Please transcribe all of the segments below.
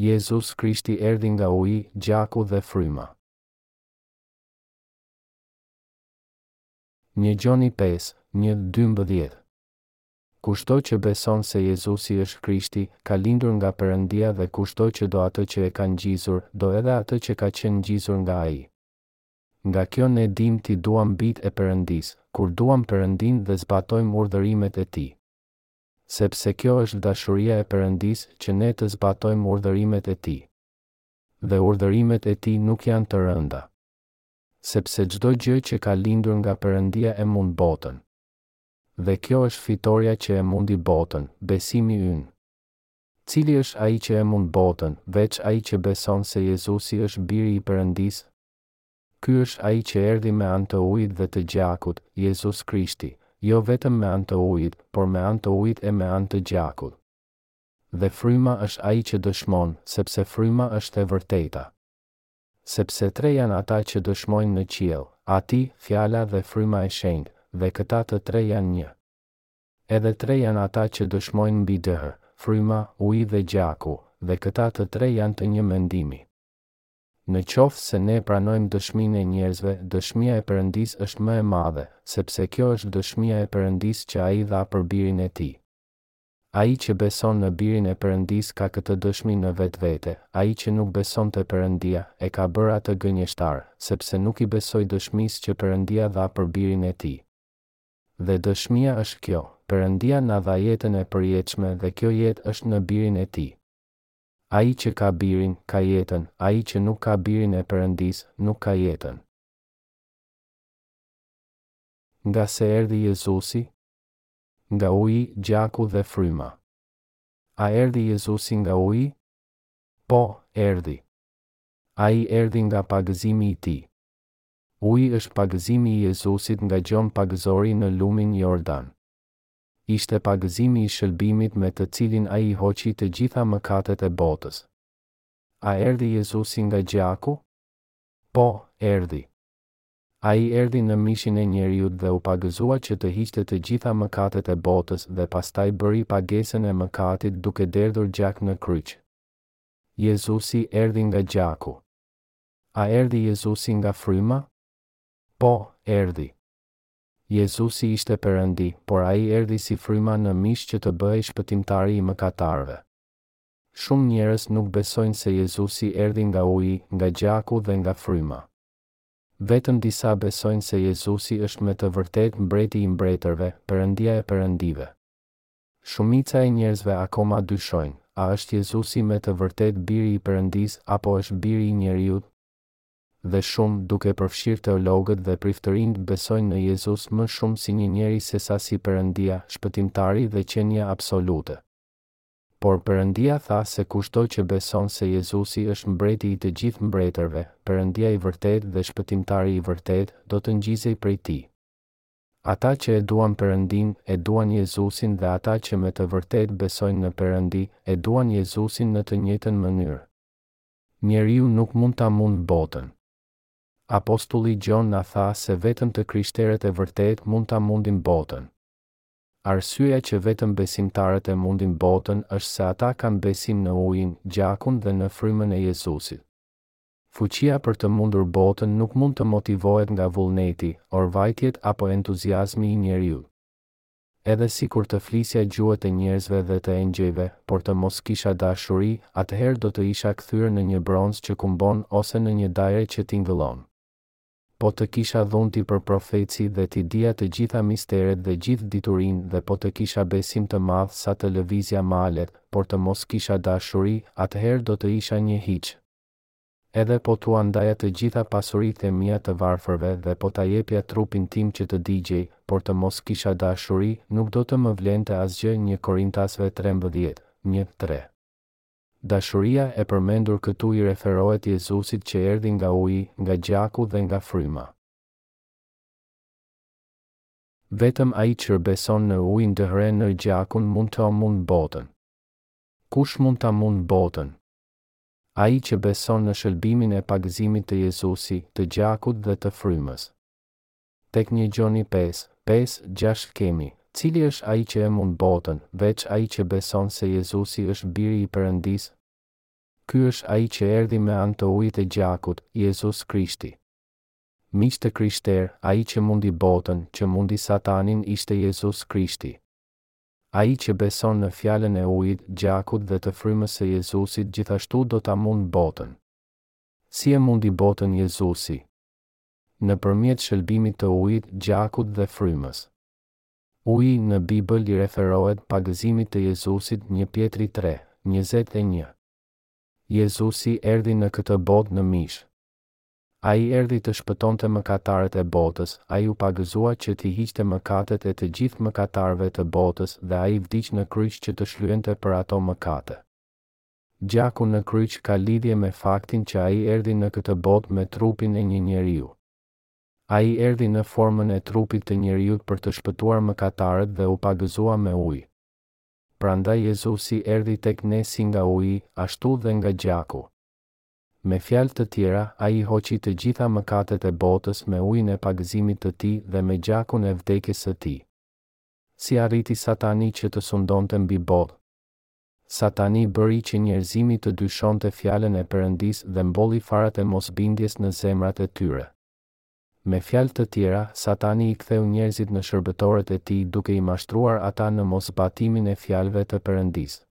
Jezus Krishti erdhi nga uji, gjaku dhe fryma. Një Gjoni 5, një, 12 Kushdo që beson se Jezusi është Krishti, ka lindur nga Perëndia dhe kushdo që do atë që e ka ngjizur, do edhe atë që ka qenë ngjizur nga Ai. Nga kjo ne dimë t'i duam bijtë e Perëndisë, kur duam Perëndinë dhe zbatojmë urdhërimet e Tij. Sepse kjo është dashuria e Perëndisë që ne të zbatojmë urdhërimet e tij. Dhe urdhërimet e tij nuk janë të rënda. Sepse çdo gjë që ka lindur nga Perëndia e mund botën. Dhe kjo është fitorja që e mundi botën, besimi ynë. Cili është ai që e mund botën, veç ai që beson se Jezusi është Biri i Perëndisë? Ky është ai që erdhi me anë të ujit dhe të gjakut, Jezus Krishti, jo vetëm me anë të ujit, por me anë të ujit e me anë të gjakut. Dhe Fryma është ai që dëshmon, sepse Fryma është e vërteta. Sepse tre janë ata që dëshmojnë në qiell, Ati, Fjala dhe Fryma e Shenjtë, dhe këta të tre janë një. Edhe tre janë ata që dëshmojnë mbi dhe, Fryma, uji dhe gjaku, dhe këta të tre janë të një mendimi. Në qoftë se ne pranojmë dëshminë e njerëzve, dëshmia e Perëndisë është më e madhe, sepse kjo është dëshmia e Perëndisë që Ai dha për Birin e Tij. Ai që beson në Birin e Perëndisë ka këtë dëshmi në vetvete, ai që nuk beson te Perëndia, e ka bërë atë gënjeshtar, sepse nuk i besoi dëshmisë që Perëndia dha për Birin e Tij. Dhe dëshmia është kjo, Perëndia na dha jetën e përjetshme dhe kjo jetë është në Birin e Tij. Ai që ka Birin, ka jetën, ai që nuk ka Birin e Perëndisë, nuk ka jetën. Nga se erdhi Jezusi? Nga uji, gjaku dhe fryma. A erdhi Jezusi nga uji? Po, erdhi. Ai erdhi nga pagëzimi i tij. Uji është pagëzimi i Jezusit nga Gjon Pagëzori në lumin Jordan. ishte pagëzimi i shëlbimit me të cilin ai i hoqi të gjitha mëkatet e botës. A erdhi Jezusi nga gjaku? Po, erdhi. Ai erdhi në mishin e njeriut dhe u pagëzua që të hiqte të gjitha mëkatet e botës dhe pastaj bëri pagesën e mëkatit duke derdhur gjak në kryq. Jezusi erdhi nga gjaku. A erdhi Jezusi nga fryma? Po, erdhi. Jezusi ishte Perëndi, por ai erdhi si fryma në mish që të bëhej Shpëtimtari i mëkatarëve. Shumë njerëz nuk besojnë se Jezusi erdhi nga uji, nga gjaku dhe nga fryma. Vetëm disa besojnë se Jezusi është me të vërtetë Mbreti i mbretërve, Perëndia e perëndive. Shumica e njerëzve akoma dyshojnë, A është Jezusi me të vërtetë Biri i Perëndisë apo është biri i njeriut? dhe shumë, duke përfshirë teologët dhe priftërinjtë, besojnë në Jezus më shumë si një njeri sesa si Perëndia, Shpëtimtari dhe Qenia absolute. Por Perëndia tha se kushdo që beson se Jezusi është Mbreti i të gjithë mbretërve, Perëndia i vërtetë dhe Shpëtimtari i vërtetë, do të ngjizej prej tij. Ata që e duan Perëndinë, e duan Jezusin dhe ata që me të vërtetë besojnë në Perëndi, e duan Jezusin në të njëjtën mënyrë. Njeriu nuk mund ta mund botën. Apostulli Gjon na tha se vetëm të krishterët e vërtetë mund ta mundin botën. Arsyeja që vetëm besimtarët e mundin botën është se ata kanë besim në ujin, gjakun dhe në frymën e Jezusit. Fuqia për të mundur botën nuk mund të motivohet nga vullneti, orvajtjet apo entuziazmi i njeriut. Edhe sikur të flisja gjuhët e njerëzve dhe të engjëjve, por të mos kisha dashuri, atëherë do të isha kthyer në një bronz që kumbon ose në një dajre që tingëllon. Po të kisha dhunti për profeci dhe t'i dija të gjitha misteret dhe gjithë diturinë dhe po të kisha besim të madh sa të lëvizja malet, por të mos kisha dashuri, atëherë do të isha një hiç. Edhe po t'ua ndaja të gjitha pasuritë e mia të varfërve dhe po ta jepja trupin tim që të digjej, por të mos kisha dashuri, nuk do të më vlente asgjë një Korintasve trembëdhjetë, një, tre. Dashuria e përmendur këtu i referohet Jezusit që erdhi nga uji, nga gjaku dhe nga fryma. Vetëm ai që beson në ujin dhe në gjakun mund ta mund botën. Kush mund ta mund botën? ai që beson në shëlbimin e pagëzimit të Jezusi, të gjakut dhe të frymës. Tek një Gjoni pesë, pesë, gjashtë kemi, Cili është ai që e mund botën, veç ai që beson se Jezusi është Biri i Perëndisë? Ky është ai që erdhi me anë të ujit e gjakut, Jezus Krishti. Miq të krishterë, ai që mundi botën, që mundi Satanin ishte Jezus Krishti. Ai që beson në fjalën e ujit, gjakut dhe të frymës së Jezusit gjithashtu do ta mund botën. Si e mundi botën Jezusi? Nëpërmjet shëlbimit të ujit, gjakut dhe frymës. Uji në Bibël i referohet pagëzimit të Jezusit një Pjetri tre, njëzet e një. Jezusi erdhi në këtë botë në mish. Ai erdhi të shpëtonte mëkatarët e botës, Ai u pagëzua që t'i hiqte mëkatet e të gjithë mëkatarëve të botës dhe Ai vdiq në kryq që të shlyente për ato mëkate. Gjaku në kryq ka lidhje me faktin që Ai erdhi në këtë botë me trupin e një njeriu. Ai erdhi në formën e trupit të njeriut për të shpëtuar mëkatarët dhe u pagëzua me ujë. Prandaj Jezusi erdhi tek ne si nga uji, ashtu dhe nga gjaku. Me fjalë të tjera, Ai i hoqi të gjitha mëkatet e botës me ujin e pagëzimit të Tij dhe me gjakun e vdekjes së Tij. Si arriti Satani që të sundonte mbi botë? Satani bëri që njerëzimi të dyshonte Fjalën e Perëndisë dhe mbolli farat e mosbindjes në zemrat e tyre. Me fjalë të tjera, Satani i ktheu njerëzit në shërbëtorët e tij duke i mashtruar ata në moszbatimin e fjalëve të Perëndisë.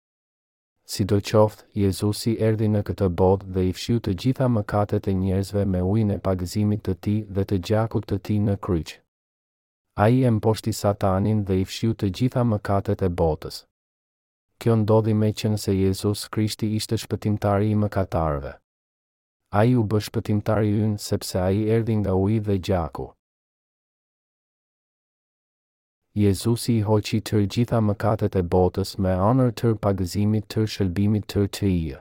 Sidoqoftë, Jezusi erdhi në këtë botë dhe i fshiu të gjitha mëkatet e njerëzve me ujin e pagëzimit të tij dhe të gjakut të tij në kryq. Ai e mposhti Satanin dhe i fshiu të gjitha mëkatet e botës. Kjo ndodhi meqënëse Jezus Krishti ishte Shpëtimtari i mëkatarëve. Ai u bë Shpëtimtari ynë sepse ai erdhi nga uji dhe gjaku. Jezusi i hoqi të gjitha mëkatet e botës me anë të pagëzimit të shëlbimit të tij.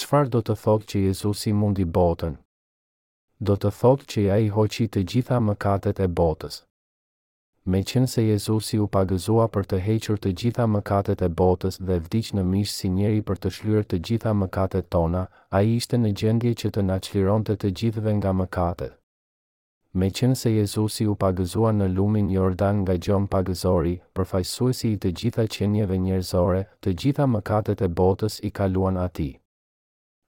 Çfarë do të thotë që Jezusi mundi botën? Do të thotë që Ai hoqi të gjitha mëkatet e botës. Meqënëse Jezusi u pagëzua për të hequr të gjitha mëkatet e botës dhe vdiq në mish si njeri për të shlyer të gjitha mëkatet tona, Ai ishte në gjendje që të na çlironte të gjithëve nga mëkatet. Meqenëse Jezusi u pagëzua në lumin Jordan nga Gjon Pagëzori, përfaqësuesi i të gjitha qenieve njerëzore, të gjitha mëkatet e botës i kaluan atij.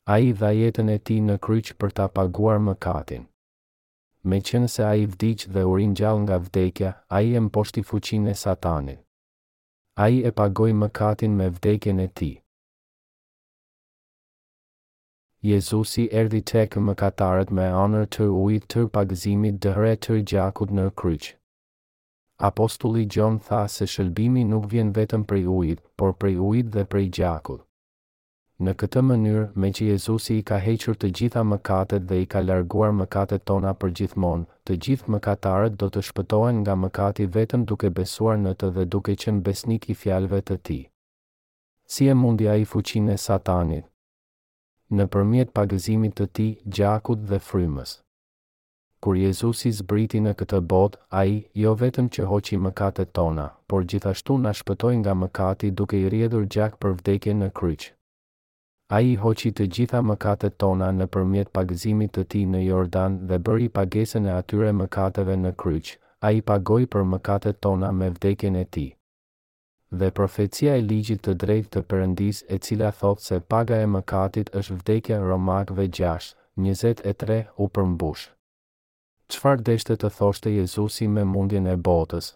Ai dha jetën e tij në kryq për ta paguar mëkatin. Meqenëse ai vdiq dhe u ringjall nga vdekja, ai e mposhti fuqinë e Satanit. Ai e pagoi mëkatin me vdekjen e tij. Jezusi erdhi tek mëkatarët me anë të ujit të pagëzimit dhe të gjakut në kryq. Apostulli Gjon tha se shëlbimi nuk vjen vetëm prej ujit, por prej ujit dhe prej gjakut. Në këtë mënyrë, meqë Jezusi i ka hequr të gjitha mëkatet dhe i ka larguar mëkatet tona përgjithmonë, të gjithë mëkatarët do të shpëtohen nga mëkati vetëm duke besuar në të dhe duke qenë besnik i fjalëve të tij. Si e mundi ai fuqinë e Satanit? nëpërmjet pagëzimit të tij, gjakut dhe frymës. Kur Jezusi zbriti në këtë botë, ai, jo vetëm që hoqi mëkatet tona, por gjithashtu na shpëtoi nga mëkati duke rrjedhur gjak për vdekje në kryq. Ai hoqi të gjitha mëkatet tona nëpërmjet pagëzimit të tij në Jordan dhe bëri pagesën e atyre mëkateve në kryq, ai pagoi për mëkatet tona me vdekjen e tij. Dhe profecia e ligjit të drejtë të Perëndisë e cila thotë se paga e mëkatit është vdekja Romakëve gjashtë, njëzet e tre, u përmbush. Çfarë deshte të thoshte Jezusi me mundjen e botës?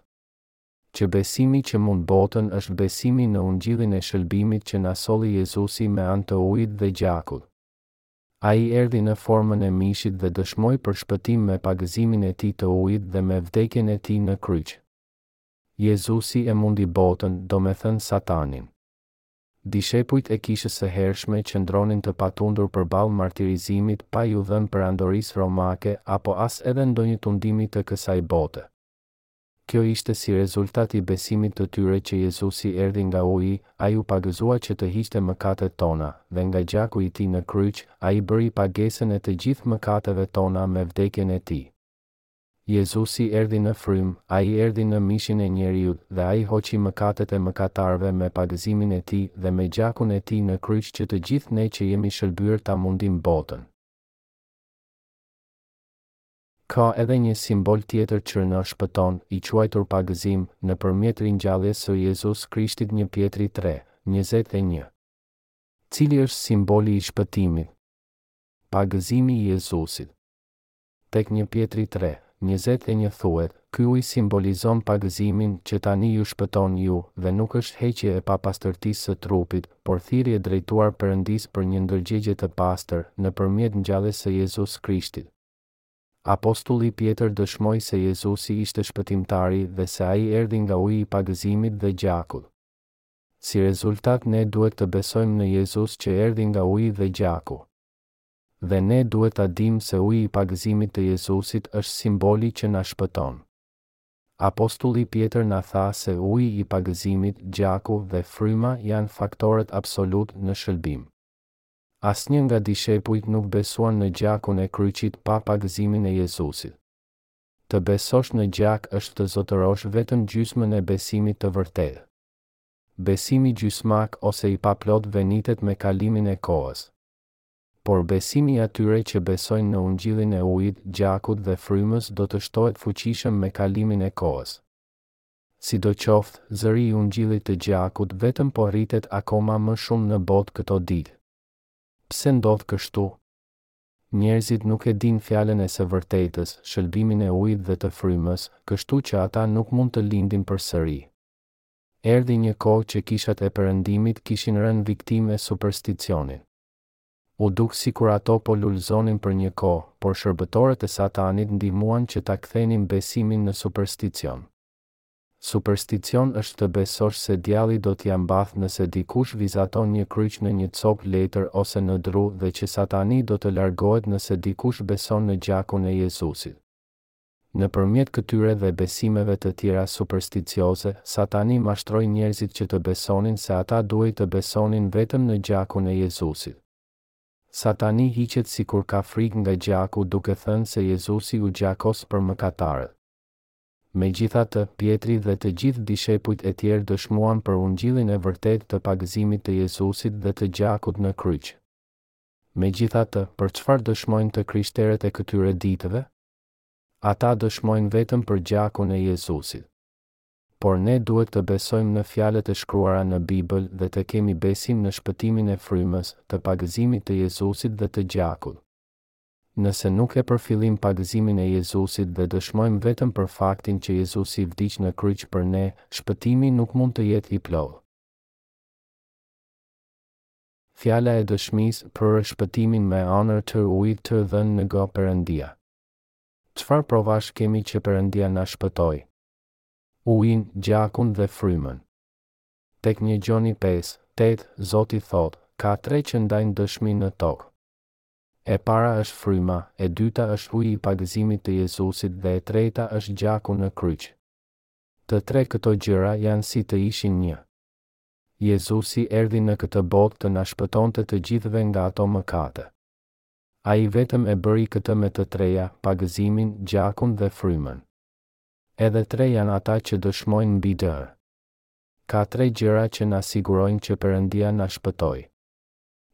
Që besimi që mund botën është besimi në ungjillin e shëlbimit që na solli Jezusi me anë të ujit dhe gjakut. Ai erdhi në formën e mishit dhe dëshmoi për shpëtim me pagëzimin e tij të ujit dhe me vdekjen e tij në kryq. Jezusi e mundi botën, domethënë Satanin. Dishepujt e Kishës së Hershme qëndronin të patundur përballë martirizimit pa iu dhënë perandorisë romake apo as edhe ndonjë tundimi të kësaj bote. Kjo ishte si rezultat i besimit të tyre që Jezusi erdhi nga uji, Ai u pagëzua që të hiqte mëkatet tona, dhe nga gjaku i Tij në kryq, Ai bëri pagesën e të gjithë mëkateve tona me vdekjen e Tij. Jezusi erdhi në frymë, Ai erdhi në mishin e njeriut dhe Ai hoqi mëkatet e mëkatarëve me pagëzimin e Tij dhe me gjakun e Tij në kryq që të gjithë ne që jemi shëlbyer ta mundim botën. Ka edhe një simbol tjetër që na shpëton, i quajtur pagëzim, nëpërmjet ringjalljes së Jezus Krishtit një Pjetri tre, njëzet e një. Cili është simboli i shpëtimit? Pagëzimi i Jezusit. Tek një pjetri tre, njëzet e një thuhet, Ky ujë simbolizon pagëzimin që tani ju shpëton ju dhe nuk është heqje e papastërtisë së trupit, por thirrje e drejtuar Perëndisë për një ndërgjegje të pastër, nëpërmjet ngjalljes së Jezus Krishtit. Apostulli Pjetër dëshmoi se Jezusi ishte Shpëtimtari dhe se Ai erdhi nga uji i pagëzimit dhe gjakut. Si rezultat ne duhet të besojmë në Jezus që erdhi nga uji dhe gjaku. Dhe ne duhet ta dimë se uji i pagëzimit të Jezusit është simboli që na shpëton. Apostulli Pjetër na tha se uji i pagëzimit, gjaku dhe fryma janë faktorët absolutë në shëlbim. Asnjë nga dishepujt nuk besuan në gjakun e kryqit pa pagëzimin e Jezusit. Të besosh në gjak është të zotërosh vetëm gjysmën e besimit të vërtetë. Besimi gjysmak ose i paplotë venitet me kalimin e kohës. Por besimi i atyre që besojnë në Ungjillin e Ujit, Gjakut dhe Frymës do të shtohet fuqishëm me kalimin e kohës. Sidoqoftë, zëri i Ungjillit të Gjakut vetëm po rritet akoma më shumë në botë këto ditë. Pse ndodh kështu? Njerëzit nuk e dinë Fjalën e së Vërtetës, shëlbimin e Ujit dhe të Frymës, kështu që ata nuk mund të lindin përsëri. Erdhi një kohë që kishat e Perëndimit kishin rënë viktimë e supersticionit. U duk sikur ato po lulëzonin për një kohë, por shërbëtorët e Satanit ndihmuan që ta kthenin besimin në supersticion. Supersticion është të besosh se djalli do t'ia mbathë nëse dikush vizaton një kryq në një copë letër ose në dru dhe që Satani do të largohet nëse dikush beson në gjakun e Jezusit. Nëpërmjet këtyre dhe besimeve të tjera supersticioze, Satani mashtroi njerëzit që të besonin se ata duhej të besonin vetëm në gjakun e Jezusit. Satani hiqet sikur ka frikë nga gjaku duke thënë se Jezusi u gjakos për mëkatarët. Megjithatë, Pjetri dhe të gjithë dishepujt e tjerë dëshmuan për ungjillin e vërtetë të pagëzimit të Jezusit dhe të gjakut në kryq. Megjithatë, për çfarë dëshmojnë të krishterët e këtyre ditëve? Ata dëshmojnë vetëm për gjakun e Jezusit. Por ne duhet të besojmë në fjalët e shkruara në Bibël dhe të kemi besim në shpëtimin e frymës, të pagëzimit të Jezusit dhe të gjakut. Nëse nuk e përfillim pagëzimin e Jezusit dhe dëshmojmë vetëm për faktin që Jezusi vdiq në kryq për ne, shpëtimi nuk mund të jetë i plotë. fjala e dëshmisë për shpëtimin me anë të ujit të dhënë nga Perëndia. Çfarë provash kemi që Perëndia na shpëtoi? Ujin, gjakun dhe frymën. Tek një Gjoni pesë, tetë, Zoti thotë, ka tre që ndajnë dëshmi në tokë. E para është fryma, e dyta është uji i pagëzimit të Jezusit dhe e treta është gjaku në kryq. Të tre këto gjëra janë si të ishin një. Jezusi erdhi në këtë botë të na shpëtonte të gjithëve nga ato mëkate. Ai vetëm e bëri këtë me të treja, pagëzimin, gjakun dhe frymën. Edhe tre janë ata që dëshmojnë mbi dhe. Ka tre gjëra që na sigurojnë që Perëndia na shpëtoi.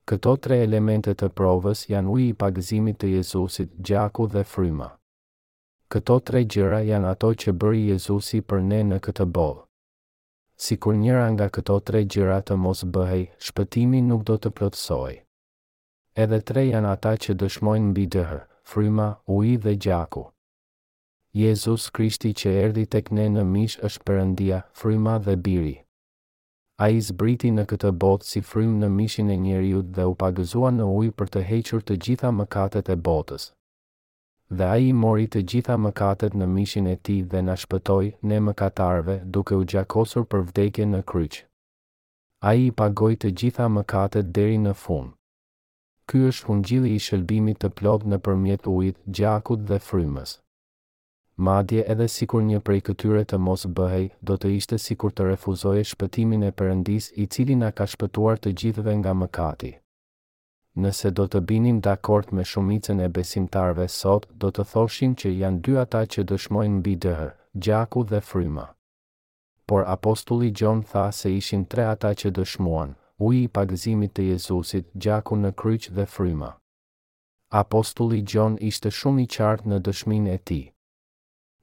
Këto tre elemente të provës janë uji i pagëzimit të Jezusit, gjaku dhe fryma. Këto tre gjëra janë ato që bëri Jezusi për ne në këtë botë. Sikur njëra nga këto tre gjëra të mos bëhej, shpëtimi nuk do të plotësohej. Edhe tre janë ata që dëshmojnë mbi dhe, fryma, uji dhe gjaku. Jezus Krishti që erdhi tek ne në mish është Perëndia, fryma dhe Biri. Ai zbriti në këtë botë si frymë në mishin e njeriut dhe u pagëzua në ujë për të hequr të gjitha mëkatet e botës. Dhe Ai i mori të gjitha mëkatet në mishin e Tij dhe na shpëtoi, ne mëkatarëve, duke u gjakosur për vdekje në kryq. Ai i pagoi të gjitha mëkatet deri në fund. Ky është Ungjilli i shëlbimit të plotë nëpërmjet ujit, gjakut dhe frymës. Madje edhe sikur një prej këtyre të mos bëhej, do të ishte sikur të refuzoje shpëtimin e Perëndisë i Cili na ka shpëtuar të gjithëve nga mëkati. Nëse do të binim dakord me shumicën e besimtarëve sot, do të thoshim që janë dy ata që dëshmojnë mbi dhe, gjaku dhe fryma. Por apostulli Gjon tha se ishin tre ata që dëshmuan, uji i pagëzimit të Jezusit, gjaku në kryq dhe fryma. Apostulli Gjon ishte shumë i qartë në dëshminë e tij.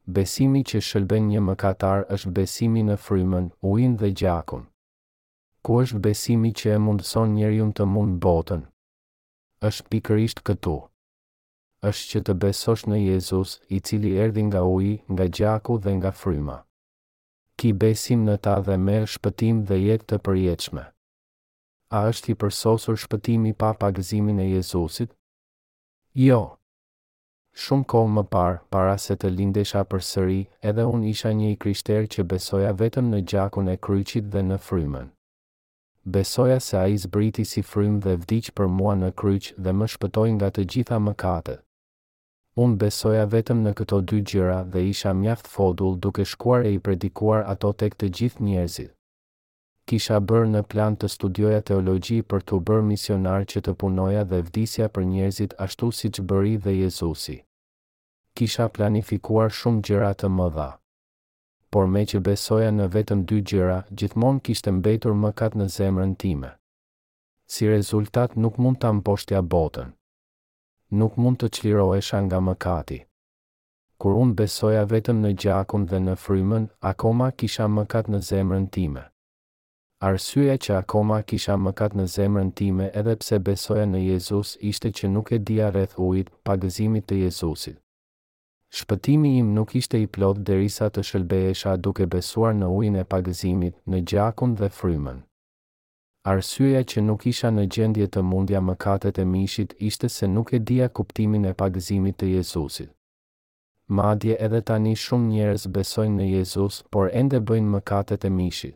Besimi që shëlben një mëkatar është besimi në frymën, ujin dhe gjakun. Ku është besimi që e mundëson njeriun të mundë botën? Është pikërisht këtu. Është që të besosh në Jezus, i cili erdhi nga uji, nga gjaku dhe nga fryma. Ki besim në ta dhe merr shpëtim dhe jetë të përjetshme. A është i përsosur shpëtimi pa pagëzimin e Jezusit? Jo. Shumë kohë më parë, para se të lindesha përsëri, edhe unë isha një i krishterë që besoja vetëm në gjakun e kryqit dhe në frymën. Besoja se Ai zbriti si frymë dhe vdiq për mua në kryq dhe më shpëtoi nga të gjitha mëkatet. Unë besoja vetëm në këto dy gjëra dhe isha mjaft fodull duke shkuar e i predikuar ato tek të gjithë njerëzit. Kisha bërë në plan të studioja teologji për t'u bërë misionar që të punoja dhe vdisja për njerëzit ashtu siç bëri dhe Jezusi. Kisha planifikuar shumë gjëra të mëdha. Por meqë besoja në vetëm dy gjëra, gjithmonë kishte mbetur mëkat në zemrën time. Si rezultat nuk mund ta mposhtja botën. Nuk mund të çlirohesha nga mëkati. Kur unë besoja vetëm në gjakun dhe në frymën, akoma kisha mëkat në zemrën time. Arsyeja që akoma kisha mëkat në zemrën time edhe pse besoja në Jezus ishte që nuk e dija rreth ujit, pagëzimit të Jezusit. Shpëtimi im nuk ishte i plotë derisa të shëlbohesha duke besuar në ujin e pagëzimit, në gjakun dhe frymën. Arsyeja që nuk isha në gjendje të mundja mëkatet e mishit ishte se nuk e dija kuptimin e pagëzimit të Jezusit. Madje edhe tani shumë njerëz besojnë në Jezus, por ende bëjnë mëkatet e mishit.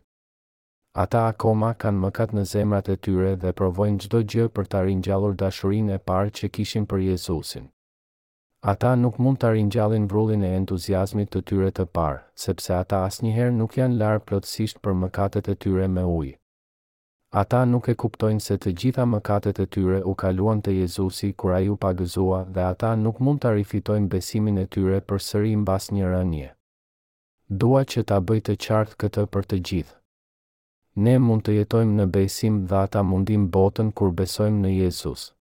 Ata akoma kanë mëkat në zemrat e tyre dhe provojnë çdo gjë për ta ringjallur dashurinë e parë që kishin për Jezusin. Ata nuk mund ta ringjallin vrullin e entuziazmit të tyre të parë, sepse ata asnjëherë nuk janë larë plotësisht për mëkatet e tyre me ujë. Ata nuk e kuptojnë se të gjitha mëkatet e tyre u kaluan te Jezusi kur Ai u pagëzua dhe ata nuk mund ta rifitojnë besimin e tyre përsëri mbas një rënie. Dua që ta bëj të qartë këtë për të gjithë. Ne mund të jetojmë në besim dhe ta mundim botën kur besojmë në Jezus.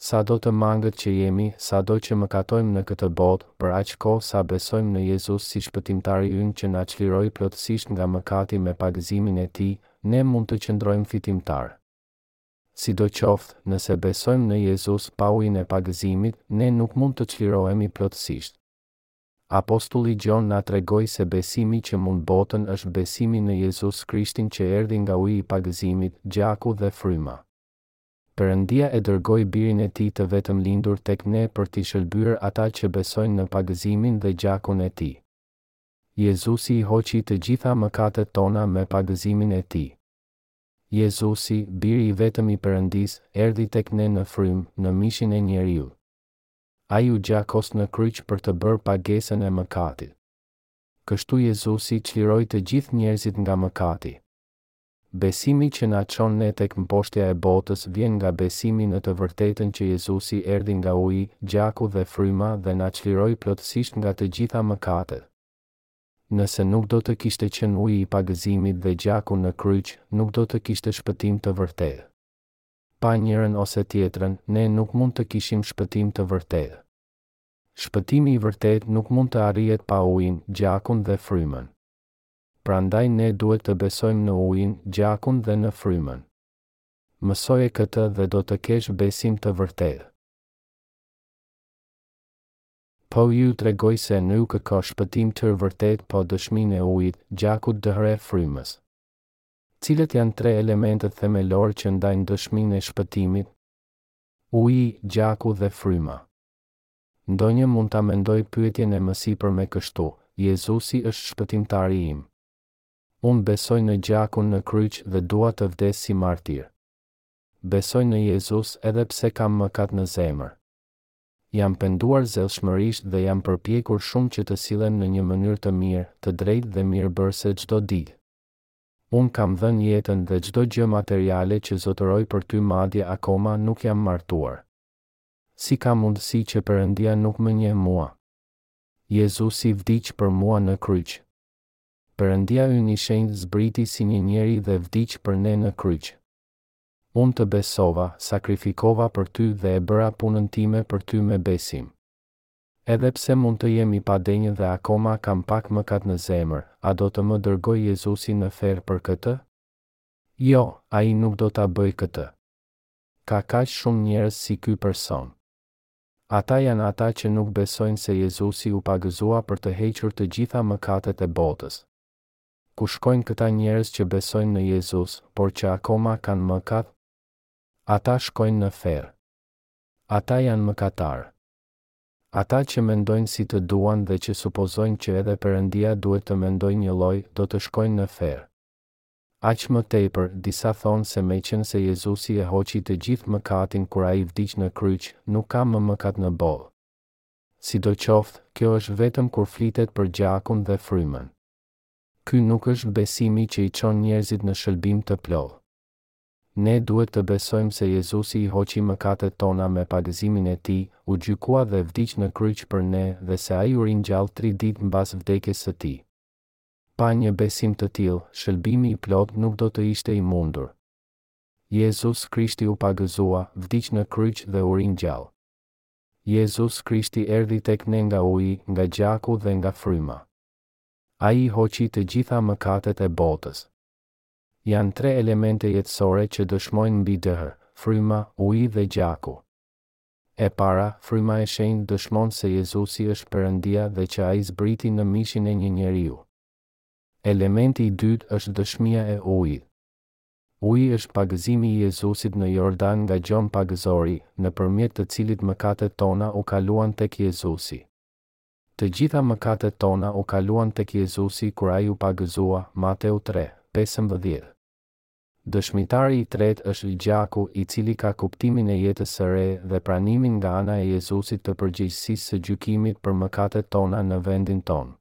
Sado të mangët që jemi, sado që mëkatojmë në këtë botë, për aq kohë sa besojmë në Jezus si Shpëtimtari ynë që na çliroi plotësisht nga mëkati me pagëzimin e Tij, ne mund të qëndrojmë fitimtarë. Sidoqoftë, nëse besojmë në Jezus pa ujin e pagëzimit, ne nuk mund të çlirohemi plotësisht. Apostulli Gjon na tregoi se besimi që mund botën është besimi në Jezus Krishtin që erdhi nga uji i pagëzimit, gjaku dhe fryma. Perëndia e dërgoi Birin e Tij të Vetëmlindur tek ne për t'i shëlbyer ata që besojnë në pagëzimin dhe gjakun e Tij. Jezusi i hoqi të gjitha mëkatet tona me pagëzimin e Tij. Jezusi, Biri i vetëm i Perëndisë, erdhi tek ne në frymë, në mishin e njeriut. Ai u gjakos në kryq për të bërë pagesën e mëkatit. Kështu Jezusi çliroi të gjithë njerëzit nga mëkati. Besimi që na çon ne tek mposhtja e botës vjen nga besimi në të vërtetën që Jezusi erdhi nga uji, gjaku dhe fryma dhe na çliroi plotësisht nga të gjitha mëkatet. Nëse nuk do të kishte qenë uji i pagëzimit dhe gjaku në kryq, nuk do të kishte shpëtim të vërtetë. Pa njërën ose tjetrën, ne nuk mund të kishim shpëtim të vërtetë. Shpëtimi i vërtetë nuk mund të arrihet pa ujin, gjakun dhe frymën. Prandaj ne duhet të besojmë në ujin, gjakun dhe në frymën. Mësoje këtë dhe do të kesh besim të vërtetë. Po ju tregoj se nuk ka shpëtim të vërtetë pa dëshminë e ujit, gjakut dhe frymës. Cilët janë tre elementet themelorë që ndajnë dëshminë e shpëtimit? Uji, gjaku dhe fryma. Ndonjë mund ta mendojë pyetjen e mësipërme kështu, Jezusi është Shpëtimtari im. Unë besoj në gjakun në kryq dhe dua të vdes si martir. Besoj në Jezus edhe pse kam mëkat në zemër. Jam penduar zellshmërisht dhe jam përpjekur shumë që të sillem në një mënyrë të mirë, të drejtë dhe mirëbërëse çdo ditë. Unë kam dhënë jetën dhe çdo gjë materiale që zotëroj për ty madje akoma nuk jam martuar. Si ka mundësi që Perëndia nuk më njeh mua? Jezusi vdiq për mua në kryq. Perëndia ynë i shenjtë zbriti si një njeri dhe vdiq për ne në kryq. Unë të besova, sakrifikova për ty dhe e bëra punën time për ty me besim. Edhe pse mund të jem i padenjë dhe akoma kam pak mëkat në zemër, a do të më dërgojë Jezusi në ferr për këtë? Jo, ai nuk do ta bëjë këtë. Ka kaq shumë njerëz si ky person. Ata janë ata që nuk besojnë se Jezusi u pagëzua për të hequr të gjitha mëkatet e botës. Ku shkojnë këta njerëz që besojnë në Jezus, por që akoma kanë mëkat? Ata shkojnë në ferr. Ata janë mëkatarë. Ata që mendojnë si të duan dhe që supozojnë që edhe Perëndia duhet të mendojë njëlloj, do të shkojnë në ferr. Aq më tepër, disa thonë se meqenëse Jezusi e hoqi të gjithë mëkatin kur ai vdiq në kryq, nuk ka më mëkat në botë. Sidoqoftë, kjo është vetëm kur flitet për gjakun dhe frymën. Ky nuk është besimi që i çon njerëzit në shëlbim të plotë. Ne duhet të besojmë se Jezusi i hoqi mëkatet tona me pagëzimin e tij, u gjykua dhe vdiq në kryq për ne dhe se ai u ringjall tri ditë mbas vdekjes së tij. Pa një besim të tillë, shëlbimi i plotë nuk do të ishte i mundur. Jezus Krishti u pagëzua, vdiq në kryq dhe u ringjall. Jezus Krishti erdhi tek ne nga uji, nga gjaku dhe nga fryma. Ai i hoqi të gjitha mëkatet e botës. Janë tre elemente jetësore që dëshmojnë mbi dhe, fryma, uji dhe gjaku. E para, fryma e shenjtë dëshmon se Jezusi është Perëndia dhe që ai zbriti në mishin e një njeriu. Elementi i dytë është dëshmia e ujit. Uji është pagëzimi i Jezusit në Jordan nga Gjon Pagëzori, nëpërmjet të cilit mëkatet tona u kaluan tek Jezusi. Të gjitha mëkatet tona u kaluan tek Jezusi kur ai u pagëzua, Mateu tre, pesëmbëdhjetë. Dëshmitari i tretë është gjaku, i cili ka kuptimin e jetës së re dhe pranimin nga ana e Jezusit të përgjegjësisë së gjykimit për mëkatet tona në vendin tonë.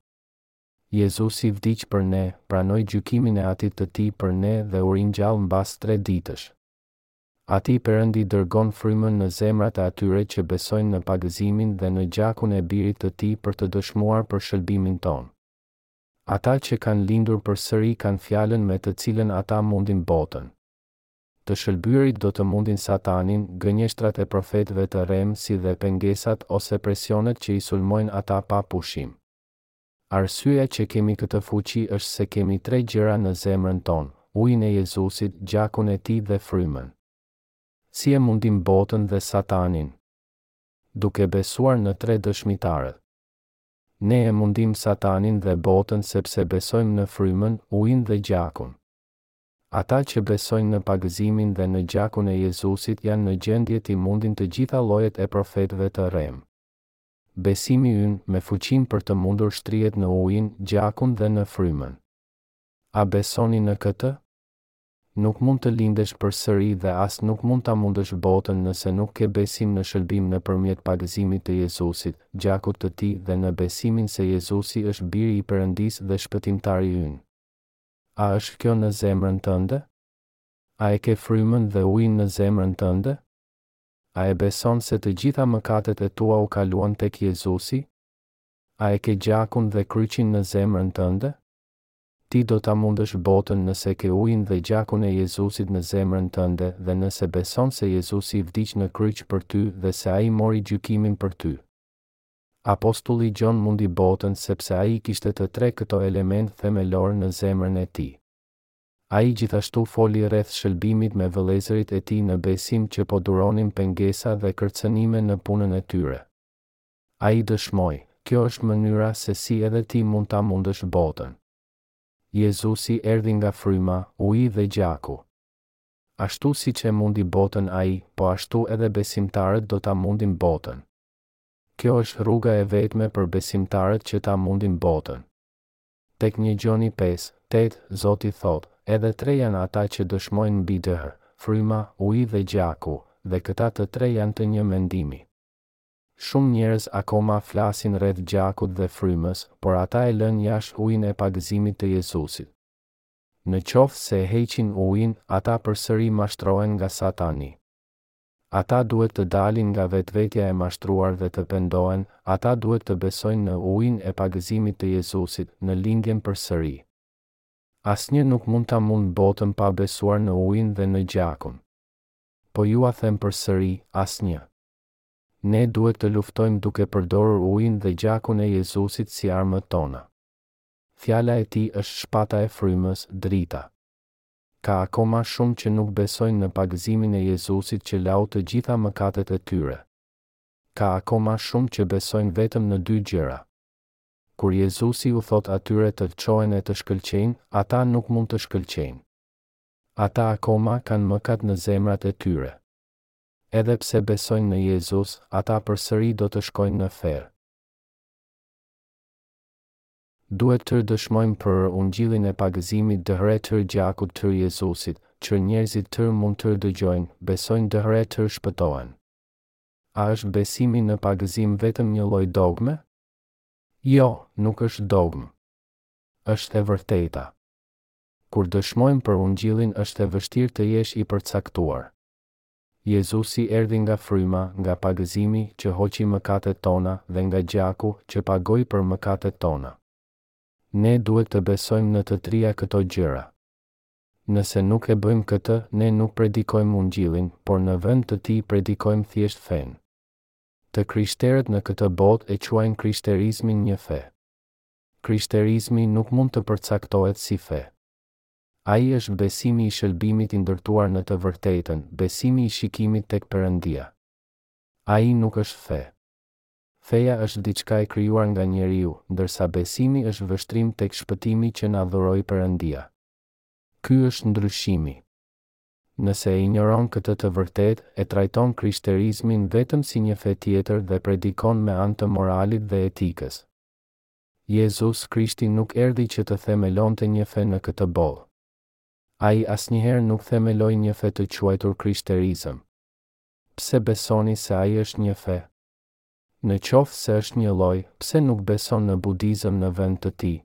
Jezusi vdiq për ne, pranoi gjykimin e Atit të Tij për ne dhe u ringjall mbas tre ditësh. Ati Perëndi dërgon frymën në zemrat e atyre që besojnë në pagëzimin dhe në gjakun e Birit të Tij për të dëshmuar për shëlbimin tonë. Ata që kanë lindur përsëri kanë fjalën me të cilën ata mundin botën. Të shëlbyerit do të mundin Satanin, gënjeshtrat e profetëve të rremë si dhe pengesat ose presionet që i sulmojnë ata pa pushim. Arsyeja që kemi këtë fuqi është se kemi tre gjëra në zemrën tonë, ujin e Jezusit, gjakun e Tij dhe frymën. Si e mundim botën dhe Satanin? Duke besuar në tre dëshmitarët. Ne e mundim Satanin dhe botën sepse besojmë në frymën, ujin dhe gjakun. Ata që besojnë në pagëzimin dhe në gjakun e Jezusit janë në gjendje t'i mundin të gjitha llojet e profetëve të rremë. Besimi ynë, me fuqinë për të mundur shtrihet në ujin, gjakun dhe në frymën. A besoni në këtë? Nuk mund të lindesh përsëri dhe as nuk mund ta mundësh botën nëse nuk ke besim në shëlbim nëpërmjet pagëzimit të Jezusit, gjakut të Tij dhe në besimin se Jezusi është Biri i Perëndisë dhe Shpëtimtari ynë. A është kjo në zemrën tënde? A e ke Frymën dhe Ujin në zemrën tënde? A e beson se të gjitha mëkatet e tua u kaluan tek Jezusi? A e ke gjakun dhe kryqin në zemrën tënde? Ti do ta mundësh botën nëse ke ujin dhe gjakun e Jezusit në zemrën tënde dhe nëse beson se Jezusi vdiq në kryq për ty dhe se Ai mori gjykimin për ty. Apostulli Gjon mundi botën sepse ai kishte të tre këto elementë themelorë në zemrën e tij. Ai gjithashtu foli rreth shëlbimit me vëllezërit e tij në besim që po duronin pengesa dhe kërcënime në punën e tyre. Ai dëshmoi, Kjo është mënyra se si edhe ti mund ta mundësh botën. Jezusi erdhi nga fryma, uji dhe gjaku. Ashtu siç e mundi botën ai, po ashtu edhe besimtarët do ta mundin botën. Kjo është rruga e vetme për besimtarët që ta mundin botën. Tek një Gjoni pesë, tetë, Zoti thotë, Edhe tre janë ata që dëshmojnë mbi dhe, fryma, uji dhe gjaku, dhe këta të tre janë të një mendimi. Shumë njerëz akoma flasin rreth gjakut dhe frymës, por ata e lënë jashtë ujin e pagëzimit të Jezusit. Në qoftë se e heqin ujin, ata përsëri mashtrohen nga Satani. Ata duhet të dalin nga vetvetja e mashtruar dhe të pendohen, ata duhet të besojnë në ujin e pagëzimit të Jezusit, në lindjen përsëri. Asnjë nuk mund ta mund botën pa besuar në ujin dhe në gjakun. Po jua them përsëri, asnjë. Ne duhet të luftojmë duke përdorur ujin dhe gjakun e Jezusit si armët tona. Fjala e tij është shpata e frymës, drita. Ka akoma shumë që nuk besojnë në pagëzimin e Jezusit që lau të gjitha mëkatet e tyre. Ka akoma shumë që besojnë vetëm në dy gjëra. Kur Jezusi u thotë atyre të çohen e të shkëlqejnë, ata nuk mund të shkëlqejnë. Ata akoma kanë mëkat në zemrat e tyre. Edhe pse besojnë në Jezus, ata përsëri do të shkojnë në ferr. Duhet të dëshmojmë për ungjillin e pagëzimit dhe të gjakut të Jezusit, që njerëzit të mund të dëgjojnë, besojnë dhe të shpëtohen. A është besimi në pagëzim vetëm një lloj dogme? Jo, nuk është dogmë. Është e vërteta. Kur dëshmojmë për ungjillin është e vështirë të jesh i përcaktuar. Jezusi erdhi nga fryma, nga pagëzimi, që hoqi mëkatet tona, dhe nga gjaku, që pagoi për mëkatet tona. Ne duhet të besojmë në të trija këto gjëra. Nëse nuk e bëjmë këtë, ne nuk predikojmë Ungjillin, por në vend të tij predikojmë thjesht fenë. Të krishterët në këtë botë e quajnë krishterizmin një fe. Krishterizmi nuk mund të përcaktohet si fe. Ai është besimi i shëlbimit i ndërtuar në të vërtetën, besimi i shikimit tek Perëndia. Ai nuk është fe. Feja është diçka e krijuar nga njeriu, ndërsa besimi është vështrim tek shpëtimi që na dhuroi Perëndia. Ky është ndryshimi. Nëse e injoron këtë të vërtetë, e trajton krishterizmin vetëm si një fe tjetër dhe predikon me anë të moralit dhe etikës. Jezus Krishti nuk erdhi që të themelonte një fe në këtë botë. Ai asnjëherë nuk themeloi një fe të quajtur krishterizëm. Pse besoni se ai është një fe? Në qoftë se është njëlloj, pse nuk beson në budizëm në vend të tij?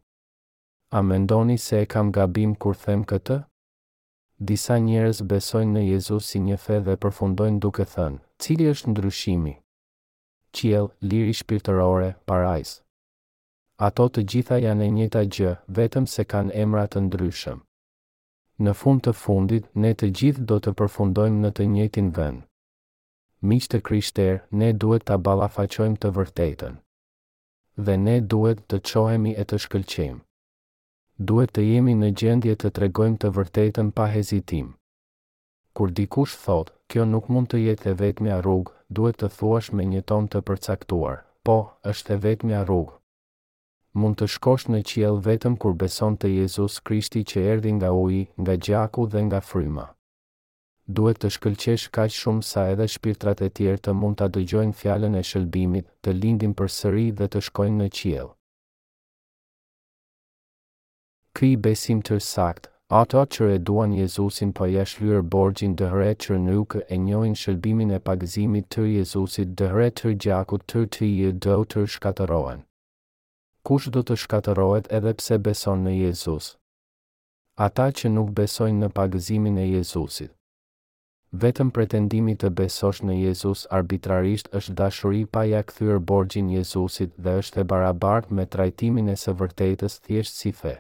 A mendoni se e kam gabim kur them këtë? Disa njerëz besojnë në Jezus si një fe dhe përfundojnë duke thënë, Cili është ndryshimi? qiell, liri shpirtërore, parajsë. Ato të gjitha janë e njëjta gjë, vetëm se kanë emra të ndryshëm. Në fund të fundit, ne të gjithë do të përfundojmë në të njëjtin vend. Miq të krishterë, ne duhet ta ballafaqojmë të vërtetën. Dhe ne duhet të çohemi e të shkëlqejmë. Duhet të jemi në gjendje të tregojmë të vërtetën pa hezitim. Kur dikush thotë, Kjo nuk mund të jetë e vetmja rrugë, duhet të thuash me një ton të përcaktuar, Po, është e vetmja rrugë. Mund të shkosh në qiell vetëm kur beson te Jezus Krishti që erdhi nga uji, nga gjaku dhe nga fryma. Duhet të shkëlqesh kaq shumë sa edhe shpirtrat e tjerë të mund ta dëgjojnë fjalën e shëlbimit, të lindin përsëri dhe të shkojnë në qiell. Ki besim të saktë. Ata që e duan Jezusin pa ia shlyer borxhin dhe që nuk e njohin shëlbimin e pagëzimit të Jezusit dhe të gjakut të Tij do të shkatërrohen. Kush do të shkatërrohet edhe pse beson në Jezus? Ata që nuk besojnë në pagëzimin e Jezusit. Vetëm pretendimi të besosh në Jezus arbitrarisht është dashuri pa ia kthyer borxhin Jezusit dhe është e barabartë me trajtimin e së vërtetës thjesht si fe.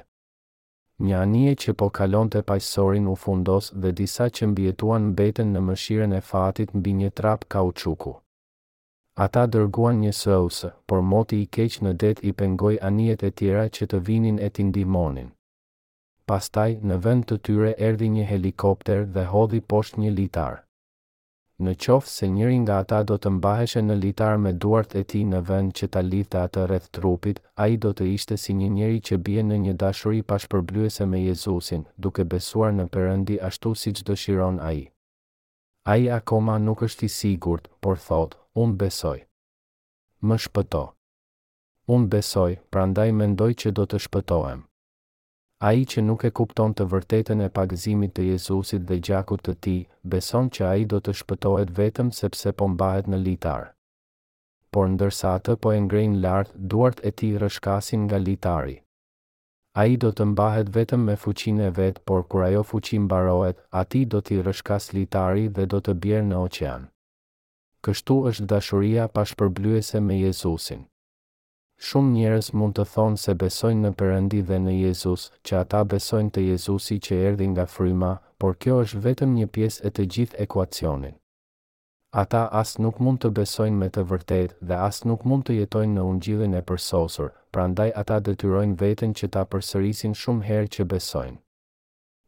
Një anije që po kalonte Paqësorin u fundos dhe disa që mbijetuan mbetën në mëshirën e fatit mbi një trap kauçuku. Ata dërguan një SOS, por moti i keq në det i pengoi anijet e tjera që të vinin e t'i ndihmonin. Pastaj, në vend të tyre erdhi një helikopter dhe hodhi poshtë një litar. Në qoftë se njëri nga ata do të mbahej në litar me duart e tij në vend që ta lidhte atë rreth trupit, ai do të ishte si një njeri që bie në një dashuri pashpërblyese me Jezusin, duke besuar në Perëndi ashtu siç dëshiron ai. Ai akoma nuk është i sigurt, por thotë, Unë besoj. Më shpëto. Unë besoj, prandaj mendoj që do të shpëtohem. Ai që nuk e kupton të vërtetën e pagëzimit të Jezusit dhe gjakut të Tij, beson që ai do të shpëtohet vetëm sepse po mbahet në litar. Por ndërsa atë po e ngrejnë lart, duart e tij rrëshkasin nga litari. Ai do të mbahet vetëm me fuqinë e vet, por kur ajo fuqi mbarohet, atij do t'i rrëshkasë litari dhe do të bjerë në oqean. Kështu është dashuria pashpërblyese me Jezusin. Shumë njerëz mund të thonë se besojnë në Perëndi dhe në Jezus, që ata besojnë te Jezusi që erdhi nga fryma, por kjo është vetëm një pjesë e të gjithë ekuacionit. Ata as nuk mund të besojnë me të vërtetë dhe as nuk mund të jetojnë në Ungjillin e përsosur, prandaj ata detyrojnë veten që ta përsërisin shumë herë që besojnë.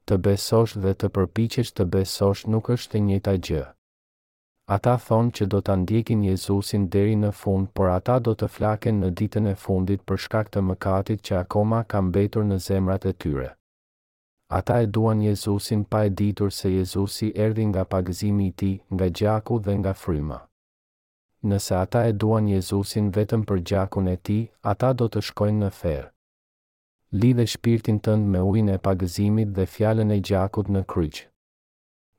Të besosh dhe të përpiqesh të besosh nuk është e njëjta gjë. Ata thonë që do ta ndjekin Jezusin deri në fund, por ata do të flaken në ditën e fundit për shkak të mëkatit që akoma ka mbetur në zemrat e tyre. Ata e duan Jezusin pa e ditur se Jezusi erdhi nga pagëzimi i tij, nga gjaku dhe nga fryma. Nëse ata e duan Jezusin vetëm për gjakun e tij, ata do të shkojnë në ferr. Lidhe shpirtin tënd me ujin e pagëzimit dhe fjalën e gjakut në kryq.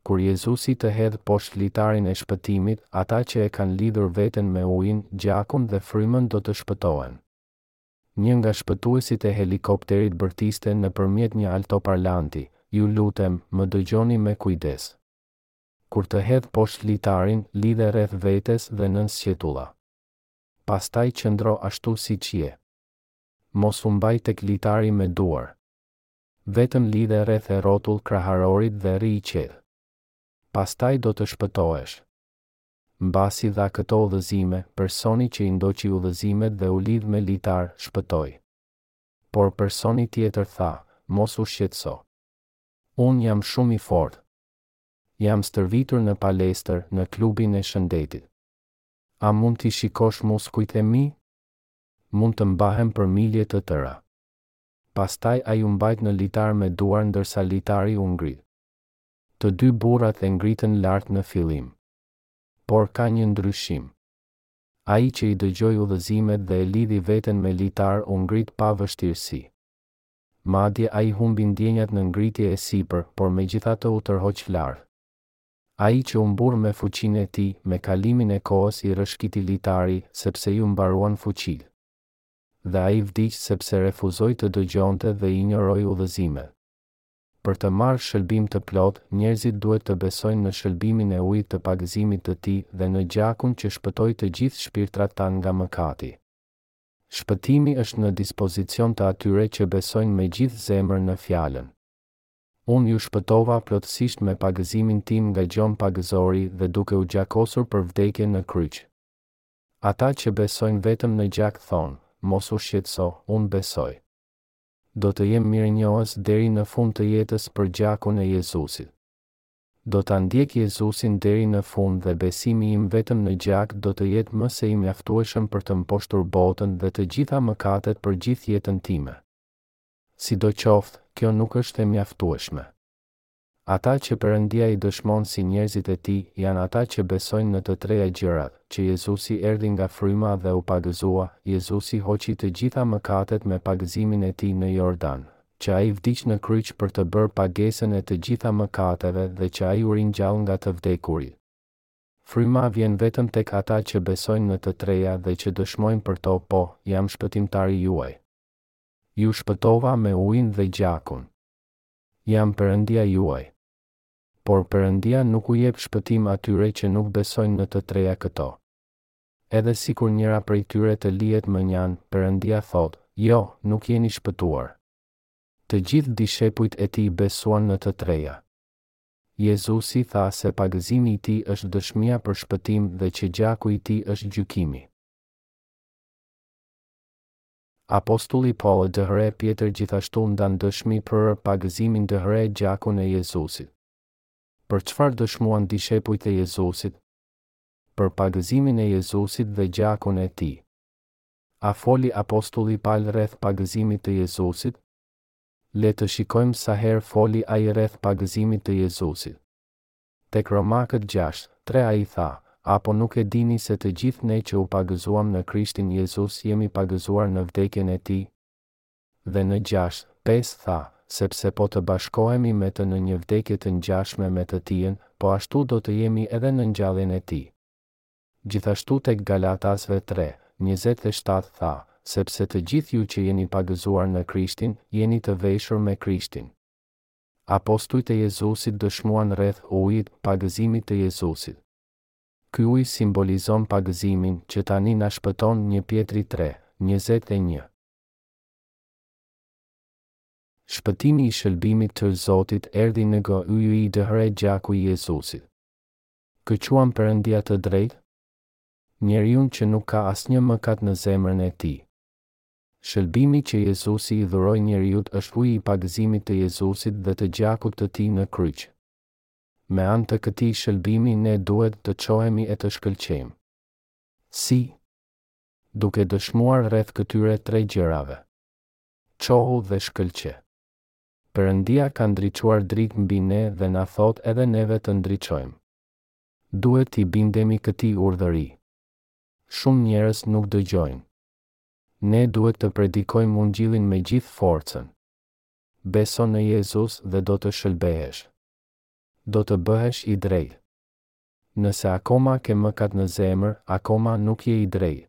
Kur Jezusi të hedhë poshtë litarin e shpëtimit, ata që e kanë lidhur veten me ujin, gjakun dhe frymën do të shpëtohen. Një nga shpëtuesit e helikopterit bërtiste nëpërmjet një altoparlanti, Ju lutem, më dëgjoni me kujdes. Kur të hedh poshtë litarin, lidhe rreth vetes dhe nën sqetulla. Pastaj qëndro ashtu siç je. Mos u mbaj tek litari me duar. Vetëm lidhe rreth e rrotull kraharorit dhe rri i qetë. Pastaj do të shpëtohesh. Mbasi dha këto udhëzime, personi që i ndoqi udhëzimet dhe u lidh me litar, shpëtoi. Por personi tjetër tha, Mos u shqetëso. Unë jam shumë i fortë. Jam stërvitur në palestër, në klubin e shëndetit. A mund t'i shikosh muskujt e mi? Mund të mbahem për milje të tëra. Pastaj ai u mbajt në litar me duar ndërsa litari u ngrit. Të dy burrat e ngritën lart në fillim. Por ka një ndryshim. Ai që i dëgjoi udhëzimet dhe e lidhi veten me litar u ngrit pa vështirësi. Madje ai humbi ndjenjat në ngritje e sipër, por megjithatë u tërhoq lart. Ai që u mburr me fuqinë e tij, me kalimin e kohës i rrëshkiti litari, sepse iu mbaruan fuqitë. dhe ai vdiq sepse refuzoi të dëgjonte dhe injoroi udhëzimet. Për të marrë shëlbim të plotë, njerëzit duhet të besojnë në shëlbimin e ujit të pagëzimit të Tij dhe në gjakun që shpëtoi të gjithë shpirtrat tanë nga mëkati. Shpëtimi është në dispozicion të atyre që besojnë me gjithë zemrën në fjalën. Unë ju shpëtova plotësisht me pagëzimin tim nga Gjon Pagëzori dhe duke u gjakosur për vdekje në kryq. Ata që besojnë vetëm në gjak thonë, Mos u shqetëso, unë besoj. Do të jem mirënjohës deri në fund të jetës për gjakun e Jezusit. Do ta ndjek Jezusin deri në fund dhe besimi im vetëm në gjak do të jetë më se i mjaftueshëm për të mposhtur botën dhe të gjitha mëkatet për gjithë jetën time. Sidoqoftë, kjo nuk është e mjaftueshme. Ata që Perëndia i dëshmon si njerëzit e tij janë ata që besojnë në të treja gjërat, që Jezusi erdhi nga fryma dhe u pagëzua, Jezusi hoqi të gjitha mëkatet me pagëzimin e tij në Jordan, që ai vdiq në kryq për të bërë pagesën e të gjitha mëkateve dhe që ai u ringjall nga të vdekuri. Fryma vjen vetëm tek ata që besojnë në të treja dhe që dëshmojnë për to, Po, jam shpëtimtari juaj. Ju shpëtova me ujin dhe gjakun. Jam Perëndia juaj. Por Perëndia nuk u jep shpëtim atyre që nuk besojnë në të treja këto. Edhe sikur njëra prej tyre të lihet mënjanë, Perëndia thotë, Jo, nuk jeni shpëtuar. Të gjithë dishepujt e tij besuan në të treja. Jezusi tha se pagëzimi i tij është dëshmia për shpëtim dhe që gjaku i tij është gjykimi. Apostulli Paul dhe Pjetër gjithashtu ndanë dëshmi për pagëzimin dhe gjakun e Jezusit. Për çfarë dëshmuan dishepujt e Jezusit? Për pagëzimin e Jezusit dhe gjakun e tij. A foli apostulli Pal rreth pagëzimit të Jezusit? Le të shikojmë sa herë foli ai rreth pagëzimit të Jezusit. Tek Romakët gjashtë, tre ai tha, Apo nuk e dini se të gjithë ne që u pagëzuam në Krishtin Jezus jemi pagëzuar në vdekjen e tij? Dhe në gjashtë, pesë tha, Sepse po të bashkohemi me të në një vdekje të ngjashme me të tijën, po ashtu do të jemi edhe në ngjalljen e tij. Gjithashtu tek Galatasve tre, njëzet e shtatë tha, Sepse të gjithë ju që jeni pagëzuar në Krishtin, jeni të veshur me Krishtin. Apostujt e Jezusit dëshmuan rreth ujit, pagëzimit të Jezusit. Ky ujë simbolizon pagëzimin, që tani na shpëton, një Pjetri tre, njëzet e një. Shpëtimi i shëlbimit të Zotit erdhi nga uji dhe gjaku i Jezusit. Kë quan Perëndia të drejtë? Njeriun që nuk ka asnjë mëkat në zemrën e tij. Shëlbimi që Jezusi i dhuroi njeriut është uji i pagëzimit të Jezusit dhe të gjakut të tij në kryq. Me anë të këtij shëlbimi ne duhet të çohemi e të shkëlqejmë. Si? Duke dëshmuar rreth këtyre tre gjërave. Çohu dhe shkëlqe. Perëndia ka ndriçuar dritë mbi ne dhe na thotë edhe neve të ndriçojmë. Duhet t'i bindemi këtij urdhëri. Shumë njerëz nuk dëgjojnë. Ne duhet të predikojmë Ungjillin me gjithë forcën. Beso në Jezus dhe do të shëlbehesh. Do të bëhesh i drejtë. Nëse akoma ke mëkat në zemër, akoma nuk je i drejtë.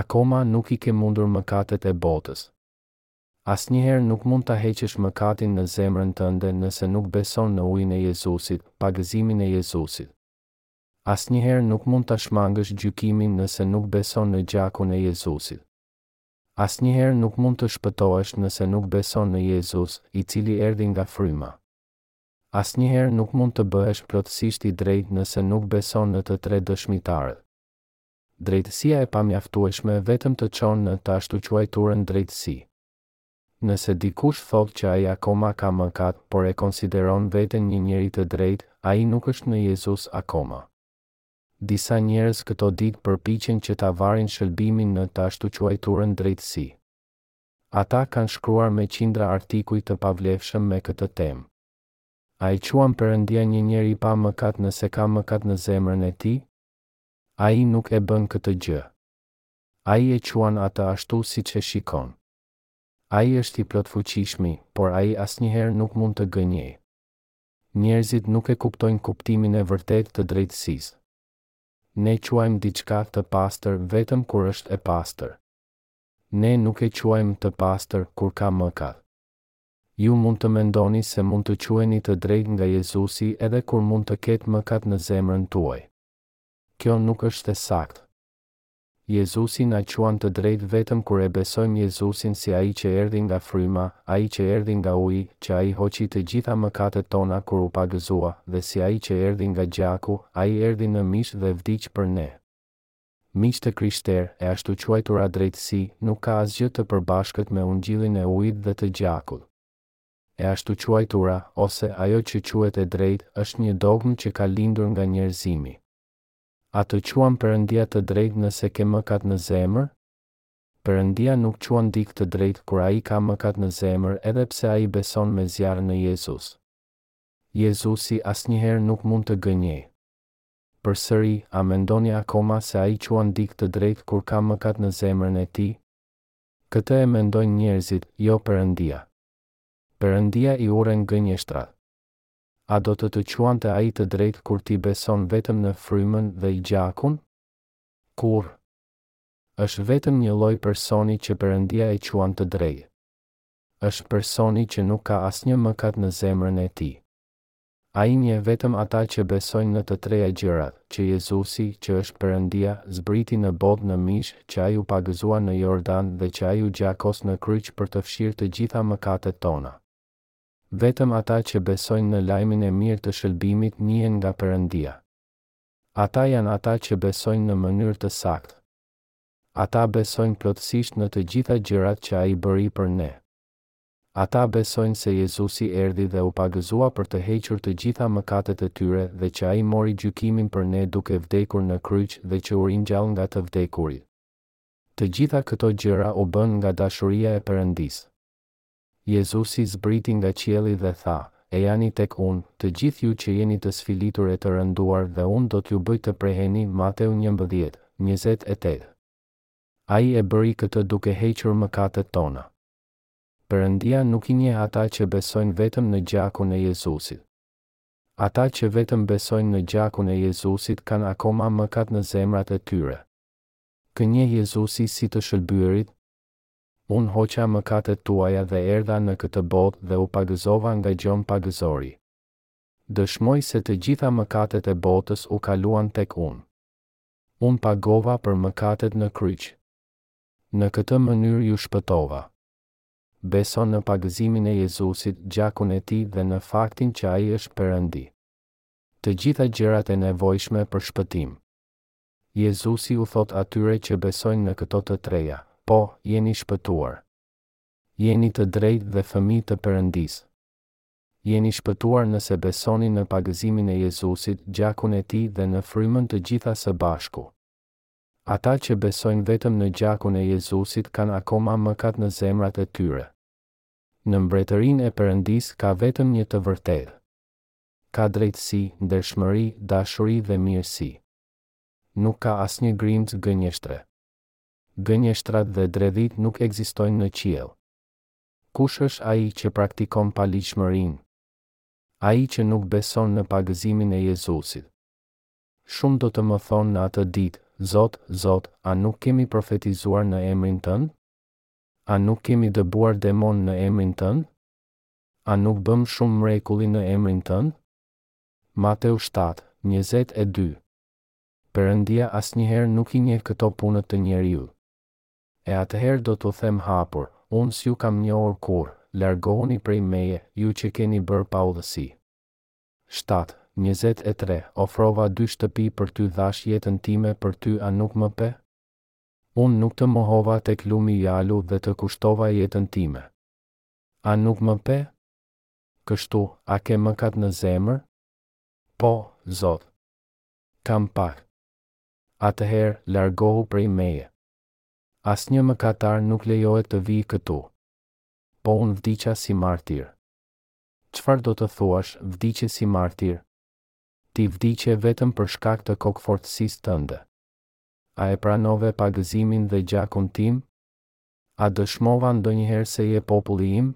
Akoma nuk i ke mundur mëkatet e botës. Asnjëherë nuk mund ta heqësh mëkatin në zemrën tënde nëse nuk beson në ujin e Jezusit, pagëzimin e Jezusit. Asnjëherë nuk mund ta shmangësh gjykimin nëse nuk beson në gjakun e Jezusit. Asnjëherë nuk mund të shpëtohesh nëse nuk beson në Jezus, i cili erdhi nga fryma. Asnjëherë nuk mund të bëhesh plotësisht i drejtë nëse nuk beson në të tre dëshmitarët. Drejtësia e pamjaftueshme vetëm të çon në të ashtuquajturën drejtësi. Nëse dikush thotë që ai akoma ka mëkat, por e konsideron veten një njeri të drejtë, ai nuk është në Jezus akoma. Disa njerëz këto ditë përpiqen që ta varin shëlbimin në të ashtuquajturën drejtësi. Ata kanë shkruar me qindra artikuj të pavlefshëm me këtë temë. A e quan Perëndia një njeri pa mëkat nëse ka mëkat në zemrën e tij? Ai nuk e bën këtë gjë. Ai e quan atë ashtu siç e shikon. Ai është i plotfuqishmi, por ai asnjëherë nuk mund të gënjejë. Njerëzit nuk e kuptojnë kuptimin e vërtetë të drejtësisë. Ne quajmë diçka të pastër vetëm kur është e pastër. Ne nuk e quajmë të pastër kur ka mëkat. Ju mund të mendoni se mund të quheni të drejtë nga Jezusi edhe kur mund të ketë mëkat në zemrën tuaj. Kjo nuk është e saktë. Jezusi na quan të drejtë vetëm kur e besojmë Jezusin si Ai që erdhi nga fryma, Ai që erdhi nga uji, që Ai hoqi të gjitha mëkatet tona kur u pagëzua, dhe si Ai që erdhi nga gjaku, Ai erdhi në mish dhe vdiq për ne. Miq të krishterë, e ashtuquajtura drejtësi, nuk ka asgjë të përbashkët me Ungjillin e ujit dhe të gjakut. E ashtuquajtura, ose ajo që quhet e drejtë, është një dogmë që ka lindur nga njerëzimi. A të quan Perëndia të drejtë nëse ke mëkat në zemër? Perëndia nuk quan dikë të drejtë kur ai ka mëkat në zemër edhe pse ai beson me zjarr në Jezus. Jezusi asnjëherë nuk mund të gënjejë. Përsëri, a mendoni akoma se ai quan dikë të drejtë kur ka mëkat në zemrën e tij? Këtë e mendojnë njerëzit, jo Perëndia. Perëndia i urren gënjeshtrat. A do të të quante ai të drejtë kur ti beson vetëm në frymën dhe gjakun? Kurrë! Është vetëm një lloj personi që Perëndia e quan të drejtë. Është personi që nuk ka asnjë mëkat në zemrën e tij. Ai njeh vetëm ata që besojnë në të treja gjërat, që Jezusi, që është Perëndia, zbriti në botë në mish, që ai u pagëzua në Jordan dhe që ai u gjakos në kryq për të fshirë të gjitha mëkatet tona. Vetëm ata që besojnë në lajmin e mirë të shëlbimit njihen nga Perëndia. Ata janë ata që besojnë në mënyrë të saktë. Ata besojnë plotësisht në të gjitha gjërat që Ai bëri për ne. Ata besojnë se Jezusi erdhi dhe u pagëzua për të hequr të gjitha mëkatet e tyre dhe që Ai mori gjykimin për ne duke vdekur në kryq dhe që u ringjall nga të vdekurit. Të gjitha këto gjëra u bënë nga dashuria e Perëndisë. Jezusi zbriti nga qielli dhe tha, Ejani tek Unë, të gjithë ju që jeni të sfilitur e të rënduar dhe Unë do t'ju bëj të preheni, Mateu njëmbëdhjetë, njëzet e tetë. Ai e bëri këtë duke hequr mëkatet tona. Perëndia nuk i njeh ata që besojnë vetëm në gjakun e Jezusit. Ata që vetëm besojnë në gjakun e Jezusit kanë akoma mëkat në zemrat e tyre. Kë njeh Jezusi si të shëlbyerit? Unë hoqa mëkatet tuaja dhe erdha në këtë botë dhe u pagëzova nga Gjon Pagëzori. Dëshmoj se të gjitha mëkatet e botës u kaluan tek unë. Unë pagova për mëkatet në kryq. Në këtë mënyrë ju shpëtova. Beson në pagëzimin e Jezusit, gjakun e tij dhe në faktin që ai është Perëndi. Të gjitha gjërat e nevojshme për shpëtim. Jezusi u thotë atyre që besojnë në këto të treja, Po, jeni shpëtuar. Jeni të drejtë dhe fëmijë të Perëndisë. Jeni shpëtuar nëse besoni në pagëzimin e Jezusit, gjakun e Tij dhe në frymën të gjitha së bashku. Ata që besojnë vetëm në gjakun e Jezusit kanë akoma mëkat në zemrat e tyre. Në Mbretërinë e Perëndisë ka vetëm një të vërtetë. Ka drejtësi, ndershmëri, dashuri dhe mirësi. Nuk ka asnjë grimcë gënjeshtre. Gënjeshtrat dhe dredhitë nuk ekzistojnë në qiell. Kush është ai që praktikon paligjshmërinë? Ai që nuk beson në pagëzimin e Jezusit. Shumë do të më thonë në atë ditë, Zot, Zot, a nuk kemi profetizuar në emrin tënd? A nuk kemi dëbuar demonë në emrin tënd? A nuk bëmë shumë mrekulli në emrin tënd? Mateu shtatë, njëzet e dy. Perëndia asnjëherë nuk i njeh këto punë të njeriut. E atëherë do t'u them hapur, Unë s'ju kam njohur kurrë, largohuni prej meje, ju që keni bërë paudhësi. Shtatë, njëzet e tre, Ofrova dy shtëpi për ty dhashë jetën time për ty a nuk më pe? Unë nuk të mohova tek lumi Jalu dhe të kushtova jetën time. A nuk më pe? Kështu, a ke mëkat në zemër? Po, Zot. Kam pak. Atëherë, largohu prej meje. Asnjë mëkatar nuk lejohet të vijë këtu. Po unë vdiqa si martir. Çfarë do të thuash, vdiqe si martir? Ti vdiqe vetëm për shkak të kokëfortësisë tënde. A e pranove pagëzimin dhe gjakun tim? A dëshmova ndonjëherë se je populli im?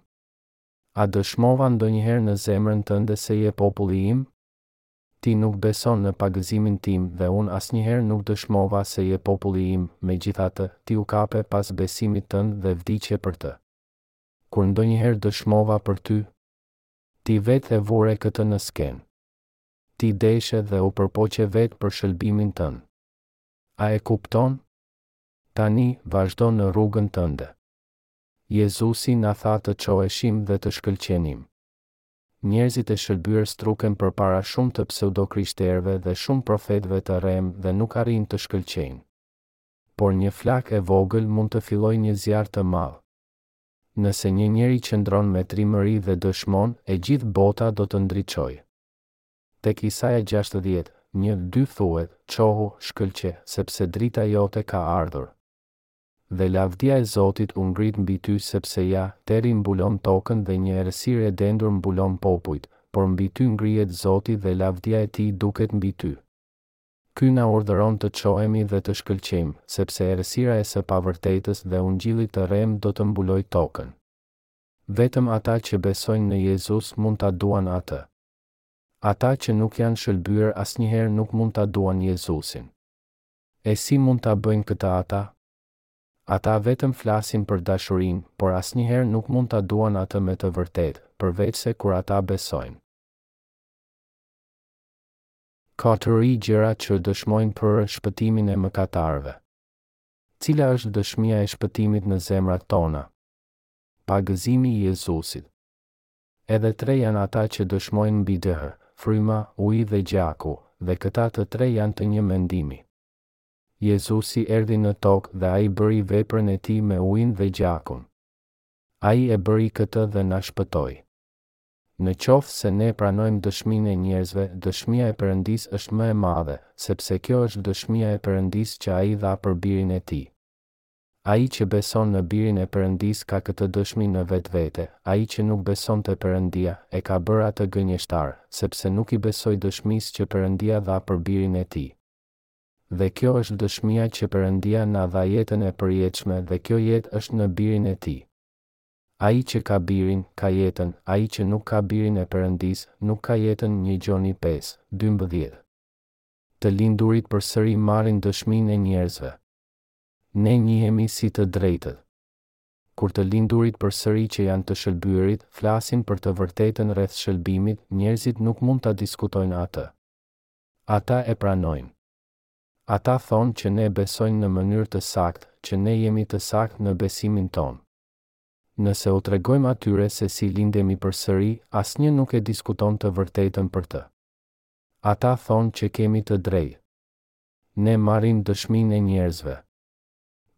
A dëshmova ndonjëherë në zemrën tënde se je populli im? Ti nuk beson në pagëzimin tim dhe unë asnjëherë nuk dëshmova se je populli im, megjithatë, ti u kape pas besimit tënd dhe vdiqe për të. Kur ndonjëherë dëshmova për ty? Ti vetë e vure këtë në skenë. Ti deshe dhe u përpoqe vetë për shëlbimin tënd. A e kupton? Tani, vazhdo në rrugën tënde. Jezusi na tha të çoheshim dhe të shkëlqenim. Njerëzit e shëlbyer struken përpara shumë të pseudokrishterëve dhe shumë profetëve të rremë dhe nuk arrijnë të shkëlqejnë. Por një flakë e vogël mund të fillojë një zjarr të madh. Nëse një njeri qëndron me trimëri dhe dëshmon, e gjithë bota do të ndriçojë. Tek Isaja gjashtëdhjetë, një, dy thuhet, Çohu, shkëlqe, sepse drita jote ka ardhur. Dhe lavdia e Zotit u ngrit mbi ty sepse ja, terri mbulon tokën dhe një errësirë e dendur mbulon popujt, por mbi ty ngrihet Zoti dhe lavdia e tij duket mbi ty. Ai na urdhëron të çohemi dhe të shkëlqejmë, sepse errësira e së pavërtetës dhe ungjillit të rremë do të mbulojë tokën. Vetëm ata që besojnë në Jezus mund ta duan atë. Ata që nuk janë shëlbyer asnjëherë nuk mund ta duan Jezusin. E si mund ta bëjnë këtë ata? Ata vetëm flasin për dashurinë, por asnjëherë nuk mund ta duan atë me të vërtetë, përveçse kur ata besojnë. Ka tri gjëra që dëshmojnë për shpëtimin e mëkatarëve. Cila është dëshmia e shpëtimit në zemrat tona? Pagëzimi i Jezusit. Edhe tre janë ata që dëshmojnë mbi dhe, fryma, uji dhe gjaku, dhe këta të tre janë të një mendimi. Jezusi erdhi në tokë dhe ai bëri veprën e tij me ujin dhe gjakun. Ai e bëri këtë dhe na shpëtoi. Në qoftë se ne pranojmë dëshminë e njerëzve, dëshmia e Perëndisë është më e madhe, sepse kjo është dëshmia e Perëndisë që ai dha për Birin e tij. Ai që beson në Birin e Perëndisë ka këtë dëshmi në vetvete, ai që nuk beson te Perëndia, e ka bërë atë gënjeshtar, sepse nuk i besoi dëshmisë që Perëndia dha për Birin e tij. Dhe kjo është dëshmia që Perëndia na dha jetën e përjetshme dhe kjo jetë është në Birin e tij. Ai që ka Birin, ka jetën, ai që nuk ka Birin e Perëndisë, nuk ka jetën një Gjoni pesë, dymbëdhjetë. Të lindurit përsëri marrin dëshminë e njerëzve. Ne njihemi si të drejtët. Kur të lindurit përsëri që janë të shëlbyerit, flasin për të vërtetën rreth shëlbimit, njerëzit nuk mund ta diskutojnë atë. Ata e pranojnë. Ata thonë që ne besojnë në mënyrë të saktë, që ne jemi të saktë në besimin tonë. Nëse u tregojmë atyre se si lindemi përsëri, asnjë nuk e diskuton të vërtetën për të. Ata thonë që kemi të drejtë. Ne marrim dëshminë e njerëzve.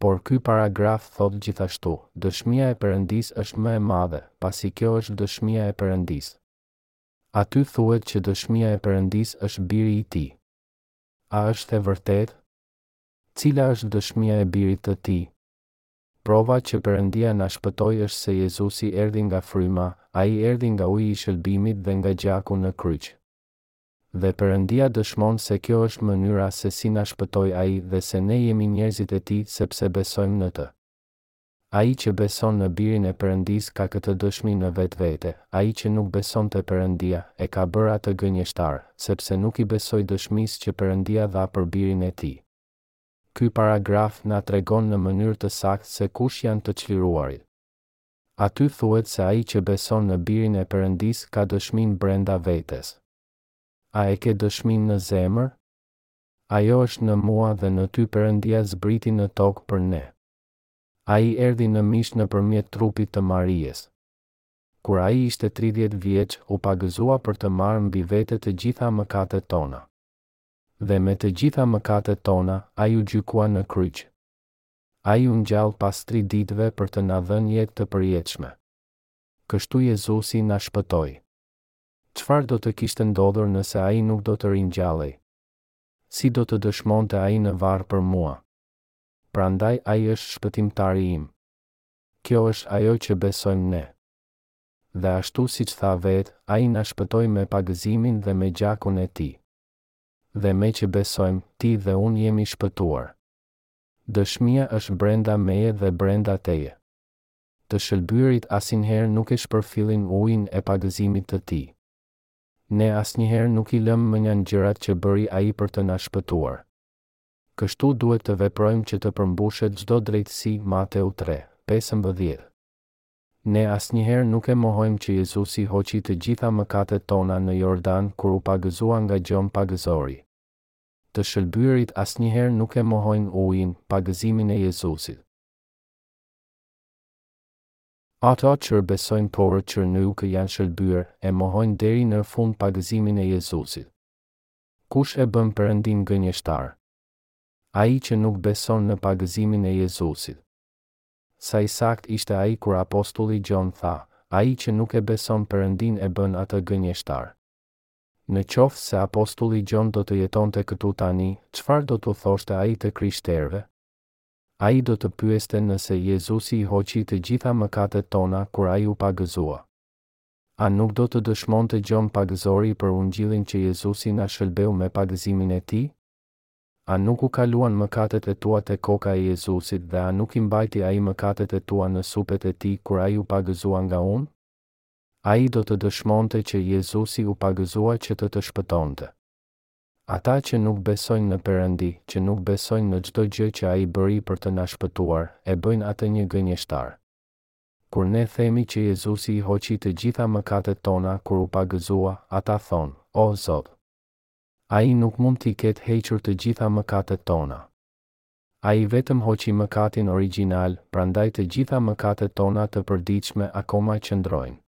Por ky paragraf thotë gjithashtu, Dëshmia e Perëndisë është më e madhe, pasi kjo është dëshmia e Perëndisë. Aty thuhet që dëshmia e Perëndisë është Biri i Tij. A është e vërtetë? Cila është dëshmia e Birit të Tij? Prova që Perëndia na shpëtoi është se Jezusi erdhi nga fryma, ai erdhi nga uji i shëlbimit dhe nga gjaku në kryq. Dhe Perëndia dëshmon se kjo është mënyra se si na shpëtoi Ai dhe se ne jemi njerëzit e Tij sepse besojmë në Të. Ai që beson në Birin e Perëndisë ka këtë dëshmi në vetvete, ai që nuk beson te Perëndia, e ka bërë atë gënjeshtar, sepse nuk i besoi dëshmisë që Perëndia dha për Birin e Tij. Ky paragraf na tregon në mënyrë të saktë se kush janë të çliruarit. Aty thuhet se ai që beson në Birin e Perëndisë ka dëshminë brenda vetes. A e ke dëshminë në zemër? Ajo është në mua dhe në ty Perëndia zbriti në tokë për ne. Ai erdhi në mish nëpërmjet trupit të Maries. Kur ai ishte tridhjetë vjeç, u pagëzua për të marrë mbi vete të gjitha mëkatet tona. Dhe me të gjitha mëkatet tona, ai u gjykua në kryq. Ai u ngjall pas tri ditëve për të na dhënë jetë të përjetshme. Kështu Jezusi na shpëtoi. Çfarë do të kishte ndodhur nëse Ai nuk do të ringjallej? Si do të dëshmonte Ai në varr për mua? Prandaj Ai është Shpëtimtari im. Kjo është ajo që besojmë ne. Dhe ashtu siç tha vetë, Ai na shpëtoi me pagëzimin dhe me gjakun e Tij. Dhe meqë besojmë, ti dhe unë jemi shpëtuar. Dëshmia është brenda meje dhe brenda teje. Të shëlbyerit asnjëherë nuk e shpërfillin ujin e pagëzimit të Tij. Ne asnjëherë nuk i lëmë mënjanë gjërat që bëri Ai për të na shpëtuar. Kështu duhet të veprojmë që të përmbushet çdo drejtësi Mateu tre, pesëmbëdhjetë. Ne asnjëherë nuk e mohojmë që Jezusi hoqi të gjitha mëkatet tona në Jordan kur u pagëzua nga Gjon Pagëzori. Të shëlbyerit asnjëherë nuk e mohojnë ujin, pagëzimin e Jezusit. Ata që besojnë por që nuk janë shëlbyer, e mohojnë deri në fund pagëzimin e Jezusit. Kush e bën Perëndinë gënjeshtar? Ai që nuk beson në pagëzimin e Jezusit. Sa i saktë ishte ai kur apostulli Gjon tha, Ai që nuk e beson Perëndinë e bën atë gënjeshtar. Në qoftë se apostulli Gjon do të jetonte këtu tani, çfarë do t'u thoshte ai të krishterëve? Ai do të pyeste nëse Jezusi i hoqi të gjitha mëkatet tona kur ai u pagëzua. A nuk do të dëshmonte Gjon Pagëzori për Ungjillin që Jezusi na shëlbeu me pagëzimin e tij? A nuk u kaluan mëkatet e tua te koka e Jezusit dhe a nuk i mbajti ai mëkatet e tua në supet e tij kur ai u pagëzua nga unë? Ai do të dëshmonte që Jezusi u pagëzua që të të shpëtonte. Ata që nuk besojnë në Perëndi, që nuk besojnë në çdo gjë që Ai bëri për të na shpëtuar, e bëjnë atë një gënjeshtar. Kur ne themi që Jezusi i hoqi të gjitha mëkatet tona kur u pagëzua, ata thonë, O Zot! Ai nuk mund t'i ketë hequr të gjitha mëkatet tona. Ai vetëm hoqi mëkatin origjinal, prandaj të gjitha mëkatet tona të përditshme akoma qëndrojnë.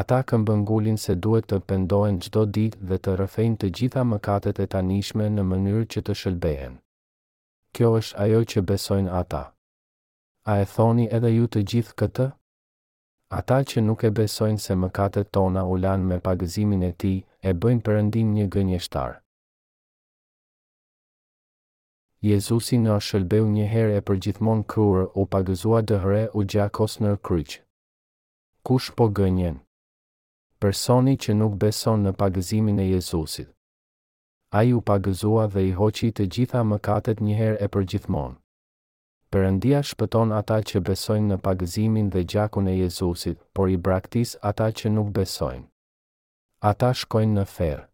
Ata këmbëngulin se duhet të pendohen çdo ditë dhe të rrëfejnë të gjitha mëkatet e tanishme në mënyrë që të shëlbehen. Kjo është ajo që besojnë ata. A e thoni edhe ju të gjithë këtë? Ata që nuk e besojnë se mëkatet tona u lanë me pagëzimin e Tij, e bëjnë Perëndinë një gënjeshtar. Jezusi na shëlbeu një herë e përgjithmonë kur u pagëzua dhe u gjakos në kryq. Kush po gënjen? Personi që nuk beson në pagëzimin e Jezusit. Ai u pagëzua dhe i hoqi të gjitha mëkatet një herë e përgjithmonë. Perëndia shpëton ata që besojnë në pagëzimin dhe gjakun e Jezusit, por i braktis ata që nuk besojnë. Ata shkojnë në ferr.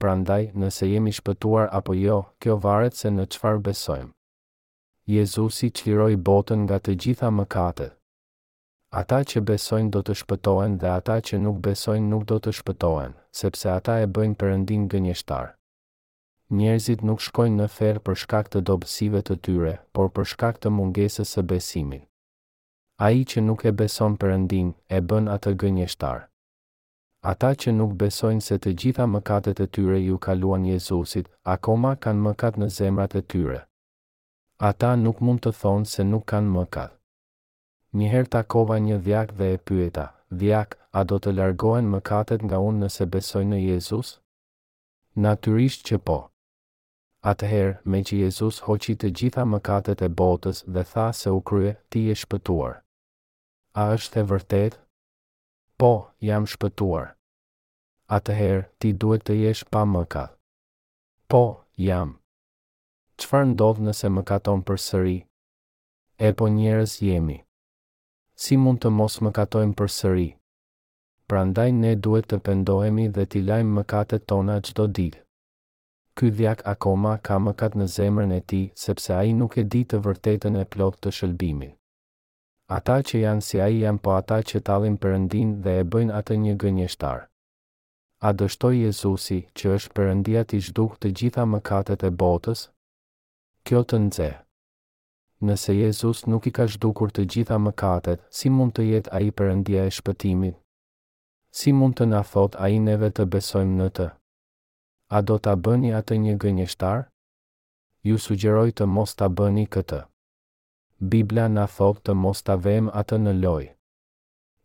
Prandaj, nëse jemi shpëtuar apo jo, kjo varet se në çfarë besojmë. Jezusi çliroi botën nga të gjitha mëkatet. Ata që besojnë do të shpëtohen dhe ata që nuk besojnë nuk do të shpëtohen, sepse ata e bëjnë Perëndinë gënjeshtar. Njerëzit nuk shkojnë në ferr për shkak të dobësive të tyre, por për shkak të mungesës së besimit. Ai që nuk e beson Perëndinë, e bën atë gënjeshtar. Ata që nuk besojnë se të gjitha mëkatet e tyre iu kaluan Jezusit, akoma kanë mëkat në zemrat e tyre. Ata nuk mund të thonë se nuk kanë mëkat. Një herë takova një dhjak dhe e pyeta, Dhjak, a do të largohen mëkatet nga unë nëse besoj në Jezus? Natyrisht që po. Atëherë, meqë Jezus hoqi të gjitha mëkatet e botës dhe tha se u krye, ti je shpëtuar. A është e vërtetë? Po, jam shpëtuar. Atëherë, ti duhet të jesh pa mëkat. Po, jam. Çfarë ndodh nëse mëkaton përsëri? Epo njerëz jemi. Si mund të mos mëkatojmë përsëri? Prandaj ne duhet të pendohemi dhe t'i lajmë mëkatet tona çdo ditë. Ky dhjak akoma ka mëkat në zemrën e tij, sepse ai nuk e di të vërtetën e plotë të shëlbimit. Ata që janë si ai janë po ata që tallin Perëndinë dhe e bëjnë atë një gënjeshtar. A dështoi Jezusi, që është Perëndia t'i zhdukë të gjitha mëkatet e botës? Kjo të nxeh. Nëse Jezus nuk i ka zhdukur të gjitha mëkatet, si mund të jetë ai Perëndia e shpëtimit? Si mund të na thotë ai neve të besojmë në të? A do ta bëni atë një gënjeshtar? Ju sugjeroj të mos ta bëni këtë. Bibla na thotë të mos ta vemë atë në lojë.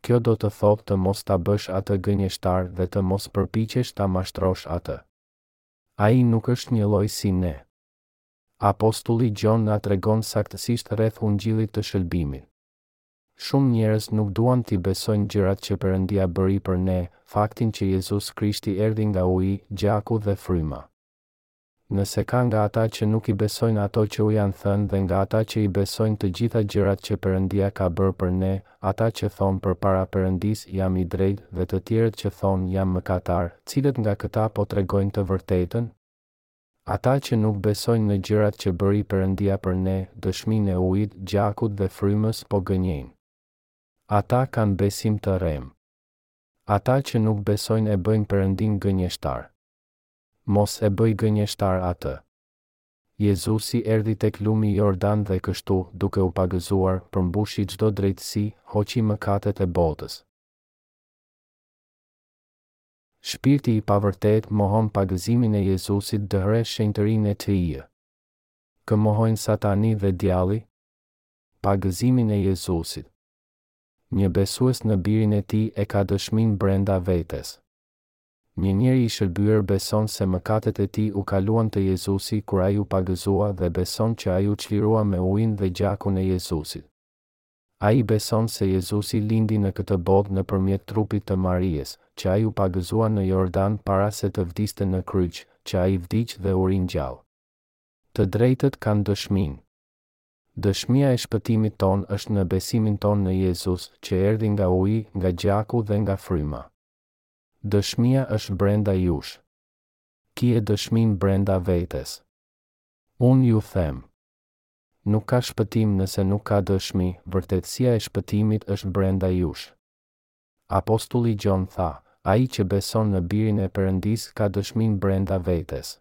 Kjo do të thotë të mos ta bësh atë gënjeshtar dhe të mos përpiqesh ta mashtrosh atë. Ai nuk është njëlloj si ne. Apostulli Gjon na tregon saktësisht rreth Ungjillit të shëlbimit. Shumë njerëz nuk duan t'i besojnë gjërat që Perëndia bëri për ne, faktin që Jezus Krishti erdhi nga uji, gjaku dhe fryma. Nëse ka nga ata që nuk i besojnë ato që u janë thënë dhe nga ata që i besojnë të gjitha gjërat që Perëndia ka bërë për ne, ata që thonë përpara Perëndisë jam i drejtë dhe të tjerët që thonë jam mëkatar, cilët nga këta po tregojnë të vërtetën? Ata që nuk besojnë në gjërat që bëri Perëndia për ne, dëshminë e ujit, gjakut dhe frymës po gënjejnë. Ata kanë besim të rremë. Ata që nuk besojnë e bëjnë Perëndinë gënjeshtar. Mos e bëj gënjeshtar atë. Jezusi erdhi tek lumi Jordan dhe kështu, duke u pagëzuar, përmbushi çdo drejtësi, hoqi mëkatet e botës. Shpirti i pavërtetë mohon pagëzimin e Jezusit dhe shenjtërinë e Tij. Kë mohojnë Satani dhe Djalli? Pagëzimin e Jezusit. Një besues në Birin e Tij e ka dëshminë brenda vetes. Një njeri i shëlbyer beson se mëkatet e tij u kaluan te Jezusi kur ai u pagëzua dhe beson që ai u çlirua me ujin dhe gjakun e Jezusit. Ai beson se Jezusi lindi në këtë botë nëpërmjet trupit të Maries, që ai u pagëzua në Jordan para se të vdiste në kryq, që ai vdiq dhe u ringjall. Të drejtët kanë dëshminë. Dëshmia e shpëtimit tonë është në besimin tonë në Jezus, që erdhi nga uji, nga gjaku dhe nga fryma. Dëshmia është brenda jush. Ki e dëshminë brenda vetes. Unë ju them. Nuk ka shpëtim nëse nuk ka dëshmi, vërtetësia e shpëtimit është brenda jush. Apostulli Gjon tha, Ai që beson në Birin e Perëndisë ka dëshminë brenda vetes.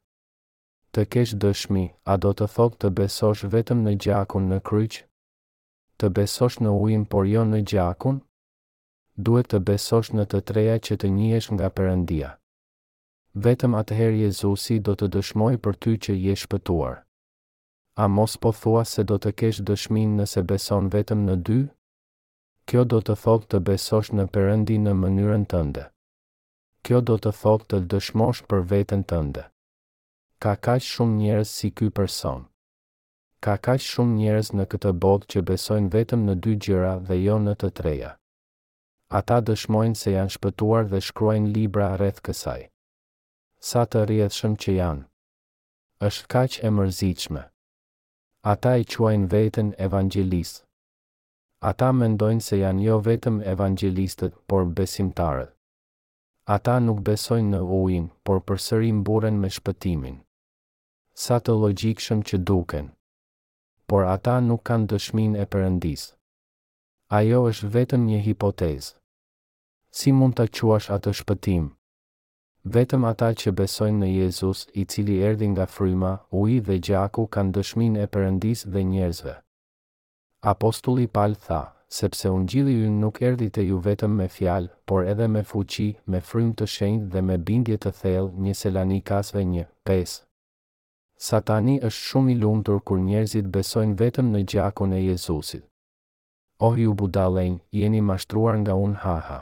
Të kesh dëshmi, a do të thotë të besosh vetëm në gjakun në kryq? Të besosh në ujin por jo në gjakun? Duhet të besosh në të treja që të njihesh nga Perëndia. Vetëm atëherë Jezusi do të dëshmojë për ty që je shpëtuar. A mos po thua se do të kesh dëshminë nëse beson vetëm në dy? Kjo do të thotë të besosh në Perëndi në mënyrën tënde. Kjo do të thotë të dëshmosh për veten tënde. Ka kaq shumë njerëz si ky person. Ka kaq shumë njerëz në këtë botë që besojnë vetëm në dy gjëra dhe jo në të treja. Ata dëshmojnë se janë shpëtuar dhe shkruajnë libra rreth kësaj. Sa të rrjedhshëm që janë! Është kaq e mërzitshme. Ata e quajnë veten evangjelistë. Ata mendojnë se janë jo vetëm evangjelistët, por besimtarët. Ata nuk besojnë në Ujin, por përsëri mburren me shpëtimin. Sa të logjikshëm që duken. Por ata nuk kanë dëshminë e Perëndisë. Ajo është vetëm një hipotezë. Si mund ta quash atë shpëtim? Vetëm ata që besojnë në Jezus, i cili erdhi nga fryma, uji dhe gjaku kanë dëshminë e Perëndisë dhe njerëzve. Apostulli Pal tha, Sepse ungjilli ynë nuk erdhi te ju vetëm me fjalë, por edhe me fuqi, me frymë të shenjtë dhe me bindje të thellë, një Selanikasve një, pesë. Satani është shumë i lumtur kur njerëzit besojnë vetëm në gjakun e Jezusit. Oh ju budallenj, jeni mashtruar nga unë ha ha.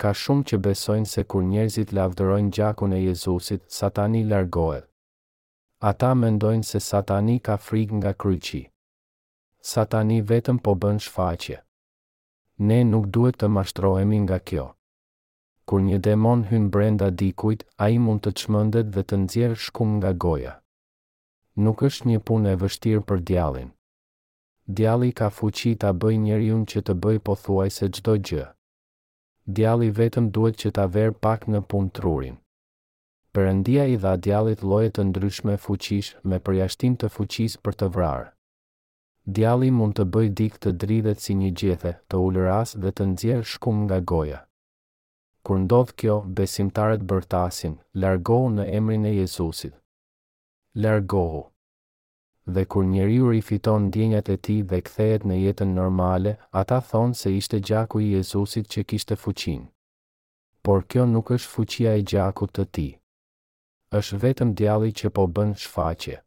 Ka shumë që besojnë se kur njerëzit lavdërojnë gjakun e Jezusit, Satani largohet. Ata mendojnë se Satani ka frikë nga kryqi. Satani vetëm po bën shfaqje. Ne nuk duhet të mashtrohemi nga kjo. Kur një demon hyn brenda dikujt, ai mund të çmendet dhe të nxjerrë shkumë nga goja. Nuk është një punë e vështirë për djallin. Djalli ka fuqi ta bëjë njeriun që të bëjë pothuajse çdo gjë. Djalli vetëm duhet që ta verë pak në punë trurin. Perëndia i dha djallit lloje të ndryshme fuqish me përjashtim të fuqisë për të vrarë. Djalli mund të bëjë dikë të dridhet si një gjethe, të ulërasë dhe të nxjerrë shkumë nga goja. Kur ndodh kjo, besimtarët bërtasin, Largohu në emrin e Jezusit! Largohu! Dhe kur njeriu rifiton ndjenjat e tij dhe kthehet në jetën normale, ata thonë se ishte gjaku i Jezusit që kishte fuqinë. Por kjo nuk është fuqia e gjakut të tij. Është vetëm djalli që po bën shfaqje.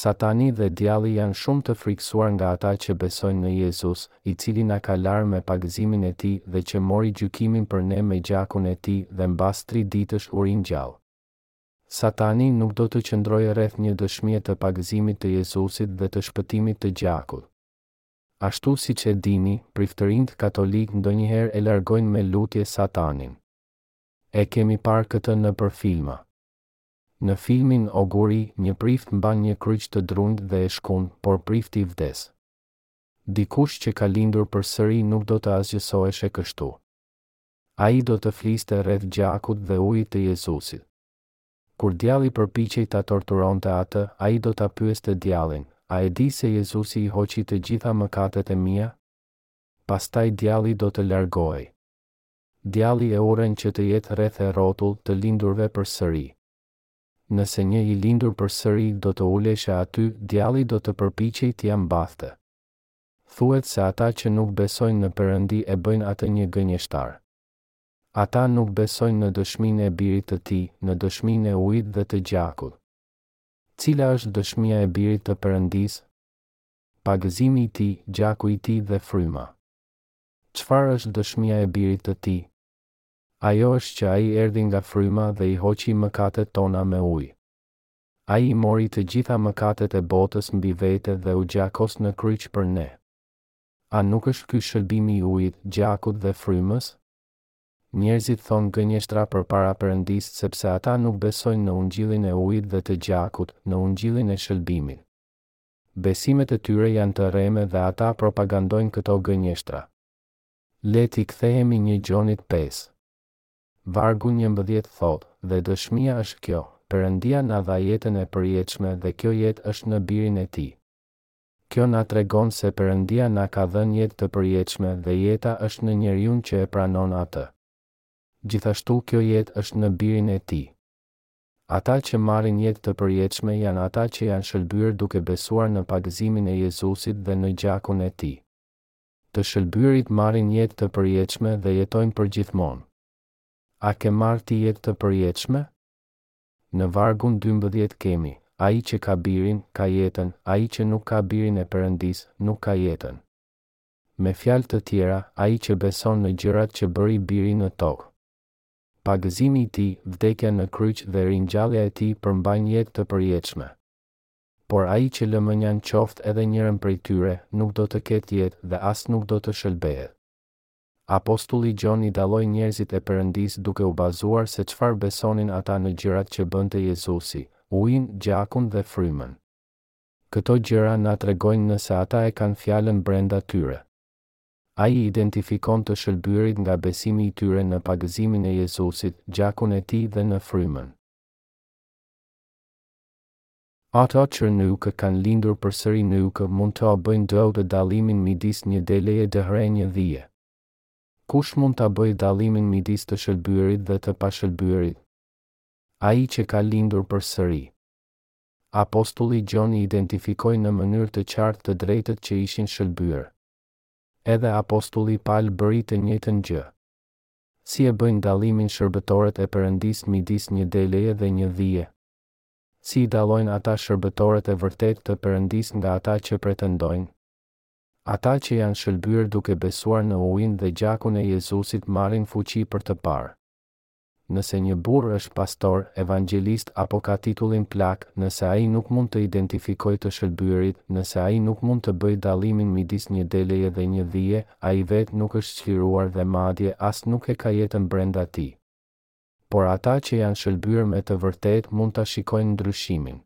Satani dhe djalli janë shumë të frikësuar nga ata që besojnë në Jezus, i cili na ka larë me pagëzimin e tij dhe që mori gjykimin për ne me gjakun e tij dhe mbas tri ditësh u ringjall. Satani nuk do të qëndrojë rreth një dëshmie të pagëzimit të Jezusit dhe të shpëtimit të gjakut. Ashtu siç e dini, priftërinjtë katolikë ndonjëherë e largojnë me lutje Satanin. E kemi parë këtë nëpër filma. Në filmin Oguri, një prift mban një kryq të drunjtë dhe e shkund, por prifti vdes. Dikush që ka lindur përsëri nuk do të asgjësoheshe kështu. Ai do të fliste rreth gjakut dhe ujit të Jezusit. Kur djalli përpiqej ta torturonte atë, ai do ta pyeste djallin, A e di se Jezusi i hoqi të gjitha mëkatet e mia? Pastaj djalli do të largohej. Djalli e urren që të jetë rreth e rrotull të lindurve përsëri. Nëse një i lindur përsëri do të uleshe aty, djalli do të përpiqej t'ia mbathte. Thuhet se ata që nuk besojnë në Perëndi e bëjnë atë një gënjeshtar. Ata nuk besojnë në dëshminë e Birit të Tij, në dëshminë e Ujit dhe të Gjakut. Cila është dëshmia e Birit të Perëndisë? Pagëzimi i Tij, Gjaku i Tij dhe fryma. Çfarë është dëshmia e Birit të Tij? Ajo është që Ai erdhi nga fryma dhe i hoqi mëkatet tona me ujë. Ai i mori të gjitha mëkatet e botës mbi vete dhe u gjakos në kryq për ne. A nuk është ky shëlbimi i ujit, gjakut dhe frymës? Njerëzit thonë gënjeshtra përpara Perëndisë sepse ata nuk besojnë në ungjillin e ujit dhe të gjakut, në ungjillin e shëlbimit. Besimet e tyre janë të rreme dhe ata propagandojnë këto gënjeshtra. Le t'i kthehemi një Gjonit pesë. Vargu njëmbëdhjetë thotë, Dhe dëshmia është kjo, Perëndia na dha jetën e përjetshme dhe kjo jetë është në Birin e tij. Kjo na tregon se Perëndia na ka dhënë jetë të përjetshme dhe jeta është në njeriun që e pranon atë. Gjithashtu kjo jetë është në Birin e Tij. Ata që marrin jetë të përjetshme janë ata që janë shëlbyer duke besuar në pagëzimin e Jezusit dhe në gjakun e Tij. Të shëlbyerit marrin jetë të përjetshme dhe jetojnë përgjithmonë. A ke marrë ti jetë të përjetshme? Në vargun dymbëdhjetë kemi, Ai që ka Birin, ka jetën, ai që nuk ka Birin e Perëndisë, nuk ka jetën. Me fjalë të tjera, ai që beson në gjërat që bëri Biri në tokë. Pagëzimi i tij, vdekja në kryq dhe ringjallja e tij përmbajnë jetë të përjetshme. Por ai që lë mënjanë qoftë edhe njërën prej tyre, nuk do të ketë jetë dhe as nuk do të shëlbehet. Apostulli Gjon i dalloi njerëzit e Perëndisë duke u bazuar se çfarë besonin ata në gjërat që bënte Jezusi, ujin, gjakun dhe frymën. Këto gjëra na tregojnë nëse ata e kanë Fjalën brenda tyre. Ai i identifikon të shëlbyerit nga besimi i tyre në pagëzimin e Jezusit, gjakun e Tij dhe në frymën. Ata që nuk kanë lindur përsëri nuk mund ta bëjnë dot dallimin midis një deleje dhe një dhije. Kush mund ta bëjë dallimin midis të shëlbyerit dhe të pashëlbyerit? Ai që ka lindur përsëri. Apostulli Gjon i identifikoi në mënyrë të qartë të drejtët që ishin shëlbyer. Edhe apostulli Paul bëri të njëjtën gjë. Si e bëjnë dallimin shërbëtorët e Perëndisë midis një deleje dhe një dhije? Si i dallojnë ata shërbëtorët e vërtetë të Perëndisë nga ata që pretendojnë? Ata që janë shëlbyer duke besuar në ujin dhe gjakun e Jezusit marrin fuqi për të parë. Nëse një burrë është pastor, evangjelist apo ka titullin plak, nëse ai nuk mund të identifikojë të shëlbyerit, nëse ai nuk mund të bëjë dallimin midis një deleje dhe një dhije, ai vetë nuk është çliruar dhe madje as nuk e ka jetën brenda tij. Por ata që janë shëlbyer me të vërtetë mund ta shikojnë ndryshimin.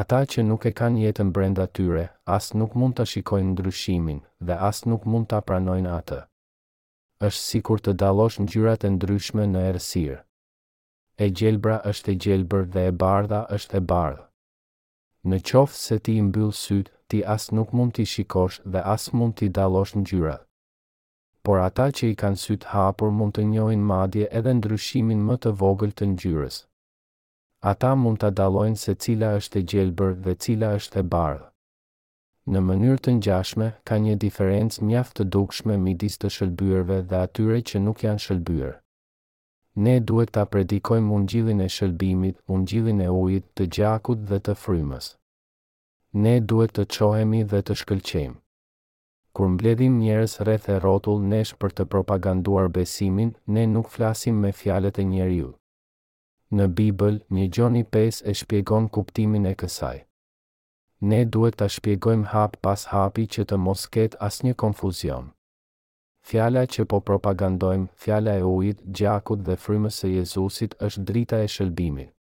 Ata që nuk e kanë jetën brenda tyre, as nuk mund ta shikojnë ndryshimin, dhe as nuk mund ta pranojnë atë. Është sikur të dallosh ngjyrat e ndryshme në errësirë. E gjelbra është e gjelbër dhe e bardha është e bardhë. Në qoftë se ti i mbyll sytë, ti as nuk mund t'i shikosh dhe as mund t'i dallosh ngjyrat. por ata që i kanë sytë hapur mund të njohin madje edhe ndryshimin më të vogël të ngjyrës. Ata mund ta dallojnë se cila është e gjelbër dhe cila është e bardhë. Në mënyrë të ngjashme, ka një diferencë mjaft të dukshme midis të shëlbyerve dhe atyre që nuk janë shëlbyer. Ne duhet ta predikojmë ungjillin e shëlbimit, ungjillin e ujit, të gjakut dhe të frymës. Ne duhet të çohemi dhe të shkëlqejmë. Kur mbledhim njerëz rreth e rrotull nesh për të propaganduar besimin, ne nuk flasim me fjalët e njeriut. Në Bibël, një Gjoni pesë e shpjegon kuptimin e kësaj. Ne duhet ta shpjegojmë hap pas hapi që të mos ketë asnjë konfuzion. Fjala që po propagandojmë, fjala e ujit, gjakut dhe frymës së Jezusit është drita e shëlbimit.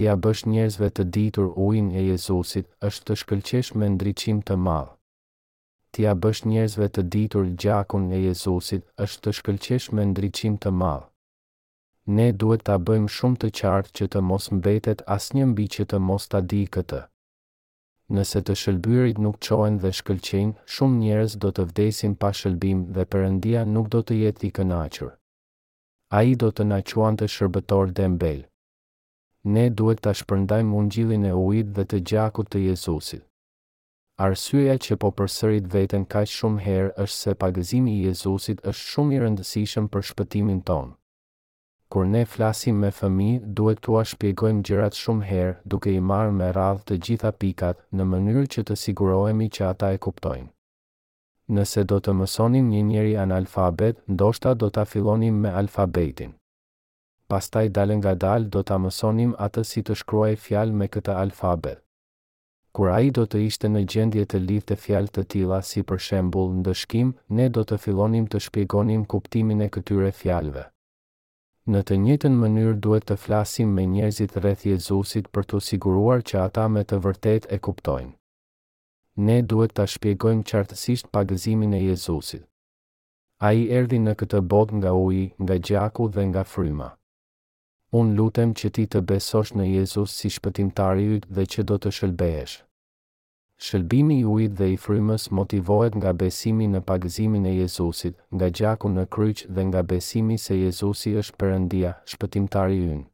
T'ia bësh njerëzve të ditur ujin e Jezusit është të shkëlqesh me ndriçim të madh. T'ia bësh njerëzve të ditur gjakun e Jezusit është të shkëlqesh me ndriçim të madh. Ne duhet ta bëjmë shumë të qartë që të mos mbetet asnjë mbi që të mos ta dijë këtë. Nëse të shëlbyerit nuk çohen dhe shkëlqejnë, shumë njerëz do të vdesin pa shëlbim dhe Perëndia nuk do të jetë i kënaqur. Ai do të na quante shërbëtorë dembelë. Ne duhet ta shpërndajmë ungjillin e ujit dhe të gjakut të Jezusit. Arsyeja që po përsërit veten kaq shumë herë është se pagëzimi i Jezusit është shumë i rëndësishëm për shpëtimin tonë. Kur ne flasim me fëmijë, duhet t'ua shpjegojmë gjërat shumë herë, duke i marrë me radhë të gjitha pikat, në mënyrë që të sigurohemi që ata e kuptojnë. Nëse do të mësonim një njeri analfabet, ndoshta do ta fillonim me alfabetin. Pastaj dalëngadalë do ta mësonim atë si të shkruajë fjalë me këtë alfabet. Kur ai do të ishte në gjendje të lidhte fjalë të tilla si për shembull ndëshkim, ne do të fillonim të shpjegonim kuptimin e këtyre fjalëve. Në të njëjtën mënyrë duhet të flasim me njerëzit rreth Jezusit për t'u siguruar që ata me të vërtetë e kuptojnë. Ne duhet ta shpjegojmë qartësisht pagëzimin e Jezusit. Ai erdhi në këtë botë nga uji, nga gjaku dhe nga fryma. Unë lutem që ti të besosh në Jezus si Shpëtimtari yt dhe që do të shëlbehesh. Shëlbimi i ujit dhe i frymës motivohet nga besimi në pagëzimin e Jezusit, nga gjaku në kryq dhe nga besimi se Jezusi është Perëndia, Shpëtimtari ynë.